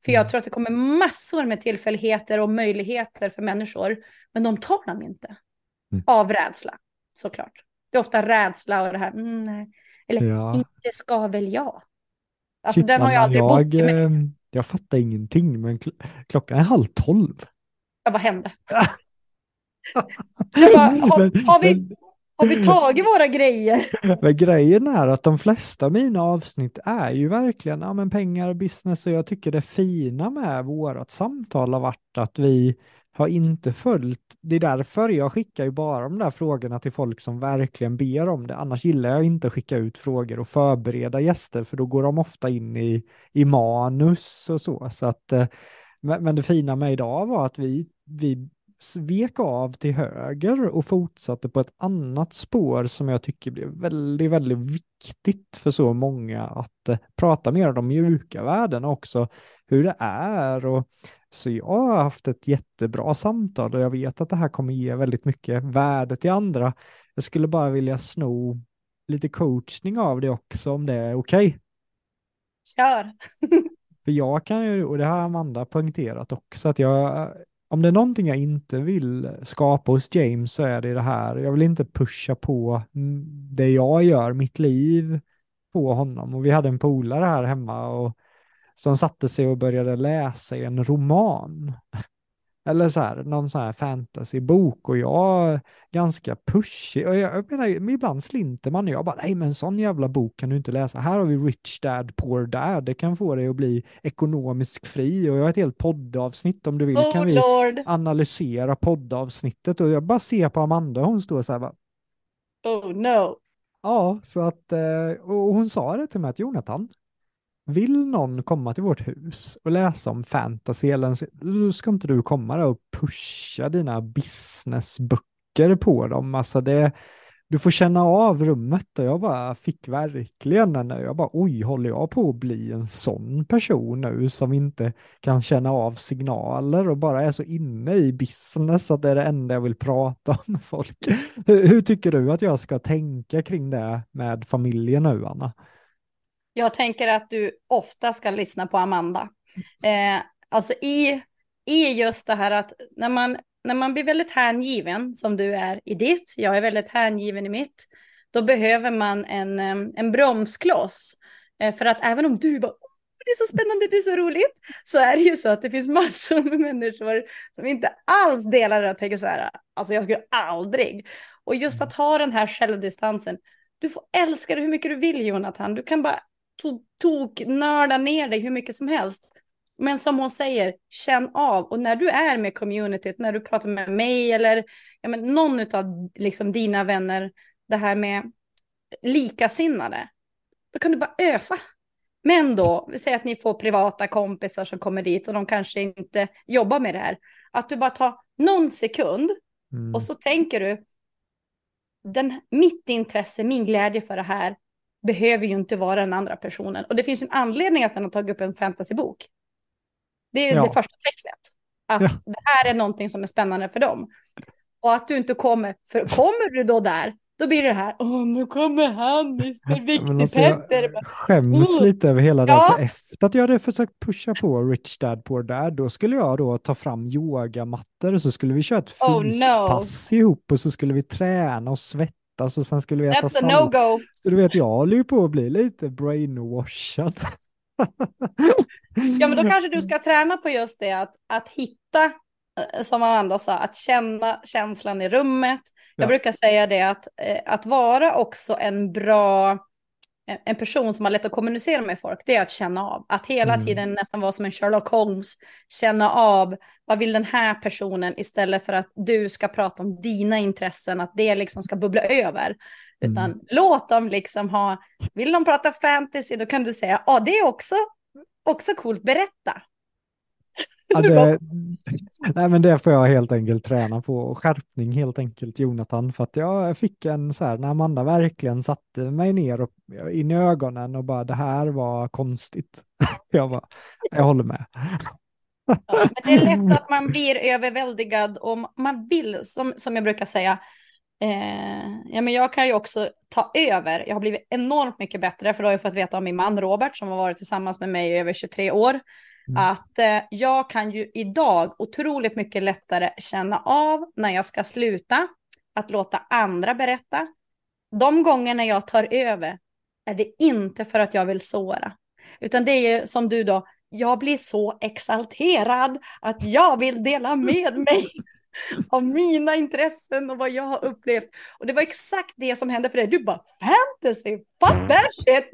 För jag mm. tror att det kommer massor med tillfälligheter och möjligheter för människor, men de tar dem inte. Mm. Av rädsla, såklart. Det är ofta rädsla och det här, mm, nej. eller ja. inte ska väl jag. Alltså Shit, den har jag aldrig jag, bott med. Eh, jag fattar ingenting, men kl klockan är halv tolv. Ja, vad hände? bara, har, har, vi, har vi tagit våra grejer? Men grejen är att de flesta av mina avsnitt är ju verkligen ja, men pengar och business och jag tycker det fina med vårt samtal har varit att vi har inte följt, det är därför jag skickar ju bara de där frågorna till folk som verkligen ber om det. Annars gillar jag inte att skicka ut frågor och förbereda gäster för då går de ofta in i, i manus och så. så att, eh, men det fina med idag var att vi, vi svek av till höger och fortsatte på ett annat spår som jag tycker blev väldigt, väldigt viktigt för så många att eh, prata mer om de mjuka värdena också, hur det är och så jag har haft ett jättebra samtal och jag vet att det här kommer ge väldigt mycket värde till andra. Jag skulle bara vilja sno lite coachning av det också om det är okej. Okay. Kör! För jag kan ju, och det har Amanda poängterat också, att jag, om det är någonting jag inte vill skapa hos James så är det det här. Jag vill inte pusha på det jag gör, mitt liv, på honom. Och vi hade en polare här hemma och som satte sig och började läsa i en roman. Eller så här, någon sån här fantasybok och jag är ganska pushig. Och jag, jag menar, ibland slinter man och jag bara, nej men sån jävla bok kan du inte läsa. Här har vi Rich Dad, Poor Dad. Det kan få dig att bli ekonomisk fri och jag har ett helt poddavsnitt om du vill. Oh, kan vi Lord. analysera poddavsnittet och jag bara ser på Amanda, hon står så här bara, Oh no. Ja, så att, eh, och hon sa det till mig att Jonathan, vill någon komma till vårt hus och läsa om fantasy, eller då ska inte du komma där och pusha dina businessböcker på dem. Alltså det, du får känna av rummet och jag bara fick verkligen den jag bara oj, håller jag på att bli en sån person nu som inte kan känna av signaler och bara är så inne i business att det är det enda jag vill prata med folk. Hur, hur tycker du att jag ska tänka kring det med familjen nu, Anna? Jag tänker att du ofta ska lyssna på Amanda. Eh, alltså i, i just det här att när man, när man blir väldigt hängiven, som du är i ditt, jag är väldigt hängiven i mitt, då behöver man en, en bromskloss. Eh, för att även om du bara, det är så spännande, det är så roligt, så är det ju så att det finns massor med människor som inte alls delar det och tänker så här, alltså jag skulle aldrig. Och just att ha den här självdistansen, du får älska det hur mycket du vill Jonathan, du kan bara tok nörda ner dig hur mycket som helst. Men som hon säger, känn av. Och när du är med communityt, när du pratar med mig eller ja, men någon av liksom, dina vänner, det här med likasinnade, då kan du bara ösa. Men då, vi säger att ni får privata kompisar som kommer dit och de kanske inte jobbar med det här. Att du bara tar någon sekund mm. och så tänker du, den, mitt intresse, min glädje för det här behöver ju inte vara den andra personen. Och det finns en anledning att den har tagit upp en fantasybok. Det är ja. det första tecknet. Att ja. det här är någonting som är spännande för dem. Och att du inte kommer, för kommer du då där, då blir det här, åh nu kommer han, Mr. Viktig alltså, Petter. Jag skäms oh. lite över hela ja. det, för efter att jag hade försökt pusha på Rich Dad Poor Dad, då skulle jag då ta fram yogamattor och så skulle vi köra ett fyspass oh, no. ihop och så skulle vi träna och svettas och sen skulle vi äta That's a no-go. Så du vet, jag håller ju på att bli lite brainwashad. ja, men då kanske du ska träna på just det, att, att hitta, eh, som Amanda sa, att känna känslan i rummet. Jag ja. brukar säga det, att, eh, att vara också en bra en person som har lätt att kommunicera med folk, det är att känna av. Att hela mm. tiden nästan vara som en Sherlock Holmes, känna av vad vill den här personen istället för att du ska prata om dina intressen, att det liksom ska bubbla över. Utan mm. låt dem liksom ha, vill de prata fantasy, då kan du säga, ja det är också, också coolt, berätta. Ja, det, nej, men det får jag helt enkelt träna på. Skärpning helt enkelt, Jonathan. För att jag fick en så här, när Amanda verkligen satte mig ner och, in i ögonen och bara det här var konstigt. Jag bara, jag håller med. Ja, men det är lätt att man blir överväldigad och man vill, som, som jag brukar säga, eh, ja, men jag kan ju också ta över. Jag har blivit enormt mycket bättre för då har jag fått veta om min man Robert som har varit tillsammans med mig i över 23 år. Mm. Att eh, jag kan ju idag otroligt mycket lättare känna av när jag ska sluta, att låta andra berätta. De gånger när jag tar över är det inte för att jag vill såra, utan det är som du då, jag blir så exalterad att jag vill dela med mig av mina intressen och vad jag har upplevt. Och det var exakt det som hände för dig. Du bara fantasy, fuck that shit.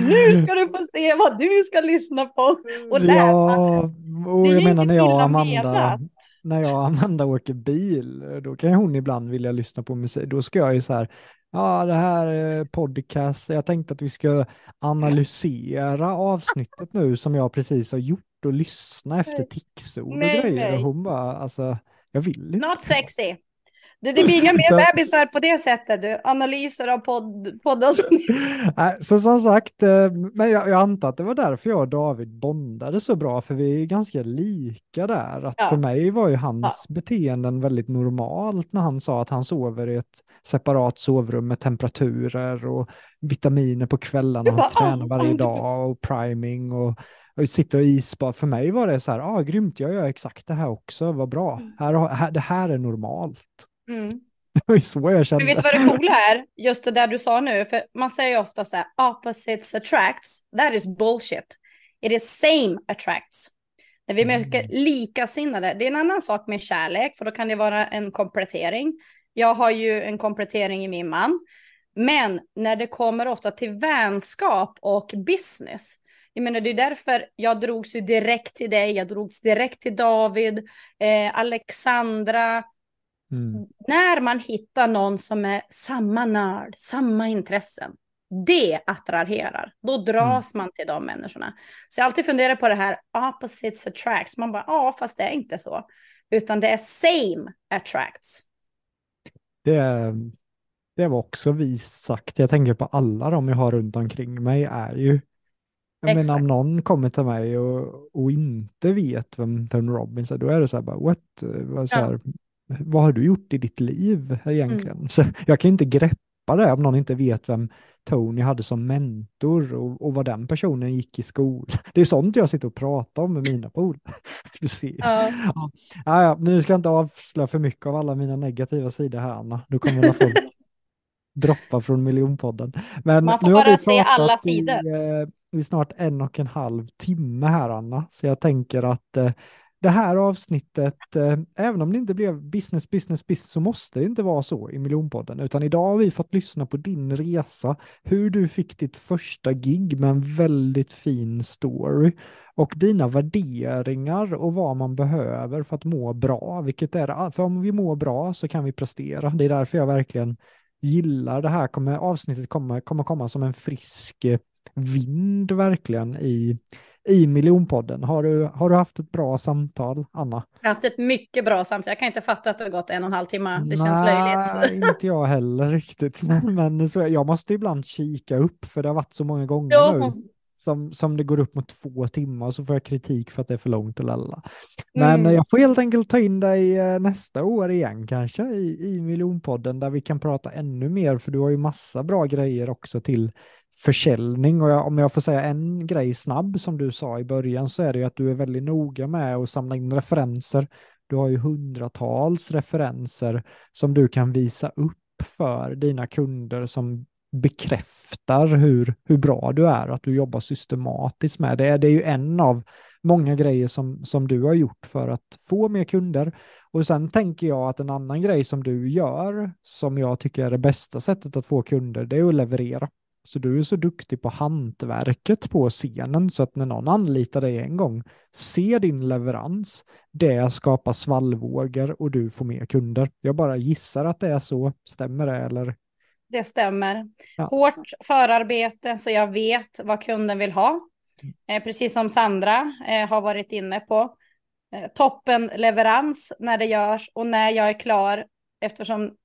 Nu ska du få se vad du ska lyssna på och läsa. Ja, och jag menar när jag och Amanda, när jag och Amanda åker bil, då kan hon ibland vilja lyssna på musik. Då ska jag ju så här, ja det här är podcast, jag tänkte att vi ska analysera avsnittet nu som jag precis har gjort och lyssna efter ticsord och grejer. Nej. Och hon bara, alltså, jag vill inte. Not sexy. Det, det blir inga mer bebisar på det sättet, du. Analyser av podd, poddavsnitt. så som sagt, eh, men jag, jag, antar att det var därför jag och David bondade så bra, för vi är ganska lika där. Att ja. För mig var ju hans ja. beteenden väldigt normalt när han sa att han sover i ett separat sovrum med temperaturer och vitaminer på kvällarna, han tränar varje dag och priming och och sitta och isbad. För mig var det så här, ah, grymt, jag gör exakt det här också, vad bra. Mm. Här, här, det här är normalt. Mm. Det var ju så jag kände. Men vet du vad det coola är? Just det där du sa nu, för man säger ju ofta så här, opposites attracts. That is bullshit. It is same attracts. När vi möter mm. likasinnade, det är en annan sak med kärlek, för då kan det vara en komplettering. Jag har ju en komplettering i min man. Men när det kommer ofta till vänskap och business, jag menar, det är därför jag drogs ju direkt till dig, jag drogs direkt till David, eh, Alexandra. Mm. När man hittar någon som är samma nörd, samma intressen, det attraherar. Då dras mm. man till de människorna. Så jag alltid funderat på det här, opposites attracts. Man bara, ja, fast det är inte så. Utan det är same attracts. Det, det var också vist sagt. Jag tänker på alla de jag har runt omkring mig är ju jag Exakt. menar om någon kommer till mig och, och inte vet vem Tony Robbins är, då är det så här bara what? Så här, ja. Vad har du gjort i ditt liv egentligen? Mm. Så jag kan inte greppa det om någon inte vet vem Tony hade som mentor och, och vad den personen gick i skolan. Det är sånt jag sitter och pratar om med mina polare. Du ser. Ja. Ja. Ja, nu ska jag inte avslöja för mycket av alla mina negativa sidor här, Anna. Då kommer folk droppa från miljonpodden. Men Man får bara se alla sidor. I, eh, i snart en och en halv timme här, Anna. Så jag tänker att eh, det här avsnittet, eh, även om det inte blev business, business, business, så måste det inte vara så i miljonpodden, utan idag har vi fått lyssna på din resa, hur du fick ditt första gig med en väldigt fin story och dina värderingar och vad man behöver för att må bra, vilket är, ah, för om vi mår bra så kan vi prestera. Det är därför jag verkligen gillar det här, kommer, avsnittet kommer, kommer komma som en frisk vind verkligen i, i miljonpodden. Har du, har du haft ett bra samtal, Anna? Jag har haft ett mycket bra samtal. Jag kan inte fatta att det har gått en och en halv timme. Det känns löjligt. inte jag heller riktigt. Men så, jag måste ibland kika upp, för det har varit så många gånger jo. nu som, som det går upp mot två timmar så får jag kritik för att det är för långt eller alla. Men mm. jag får helt enkelt ta in dig eh, nästa år igen kanske i, i miljonpodden där vi kan prata ännu mer för du har ju massa bra grejer också till försäljning och jag, om jag får säga en grej snabb som du sa i början så är det ju att du är väldigt noga med att samla in referenser. Du har ju hundratals referenser som du kan visa upp för dina kunder som bekräftar hur, hur bra du är, att du jobbar systematiskt med det. Det är ju en av många grejer som, som du har gjort för att få mer kunder. Och sen tänker jag att en annan grej som du gör, som jag tycker är det bästa sättet att få kunder, det är att leverera. Så du är så duktig på hantverket på scenen så att när någon anlitar dig en gång, se din leverans, det skapar svallvågor och du får mer kunder. Jag bara gissar att det är så, stämmer det eller? Det stämmer. Ja. Hårt förarbete så jag vet vad kunden vill ha. Eh, precis som Sandra eh, har varit inne på. Eh, toppen leverans när det görs och när jag är klar eftersom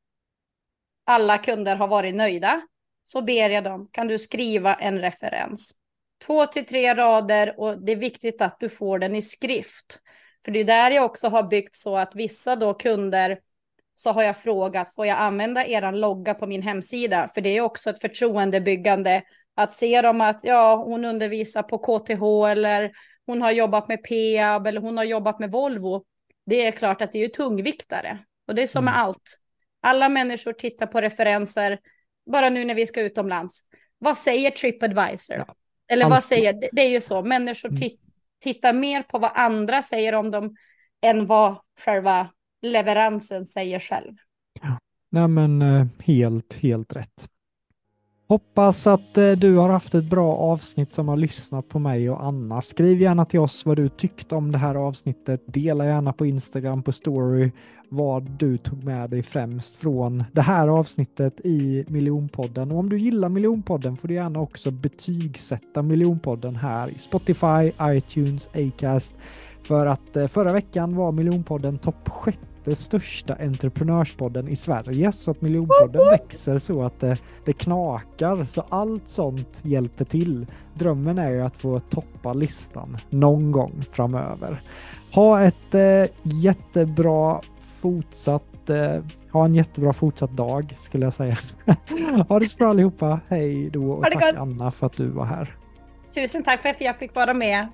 alla kunder har varit nöjda så ber jag dem, kan du skriva en referens? Två till tre rader och det är viktigt att du får den i skrift. För det är där jag också har byggt så att vissa då kunder så har jag frågat, får jag använda er logga på min hemsida? För det är också ett förtroendebyggande att se dem att ja, hon undervisar på KTH eller hon har jobbat med Peab eller hon har jobbat med Volvo. Det är klart att det är ju tungviktare och det är som med mm. allt. Alla människor tittar på referenser bara nu när vi ska utomlands. Vad säger Tripadvisor? Ja, Eller vad säger, det, det är ju så, människor mm. tittar mer på vad andra säger om dem än vad själva leveransen säger själv. Ja. Nej men eh, helt, helt rätt. Hoppas att eh, du har haft ett bra avsnitt som har lyssnat på mig och Anna. Skriv gärna till oss vad du tyckte om det här avsnittet. Dela gärna på Instagram på story vad du tog med dig främst från det här avsnittet i Miljonpodden. Och om du gillar Miljonpodden får du gärna också betygsätta Miljonpodden här i Spotify, iTunes, Acast. För att eh, förra veckan var Miljonpodden topp sjätte största entreprenörspodden i Sverige så att Miljonpodden växer så att det, det knakar. Så allt sånt hjälper till. Drömmen är ju att få toppa listan någon gång framöver. Ha ett eh, jättebra fortsatt eh, ha en jättebra fortsatt dag skulle jag säga. ha det så bra allihopa. Hej då och tack Anna för att du var här. Tusen tack för att jag fick vara med.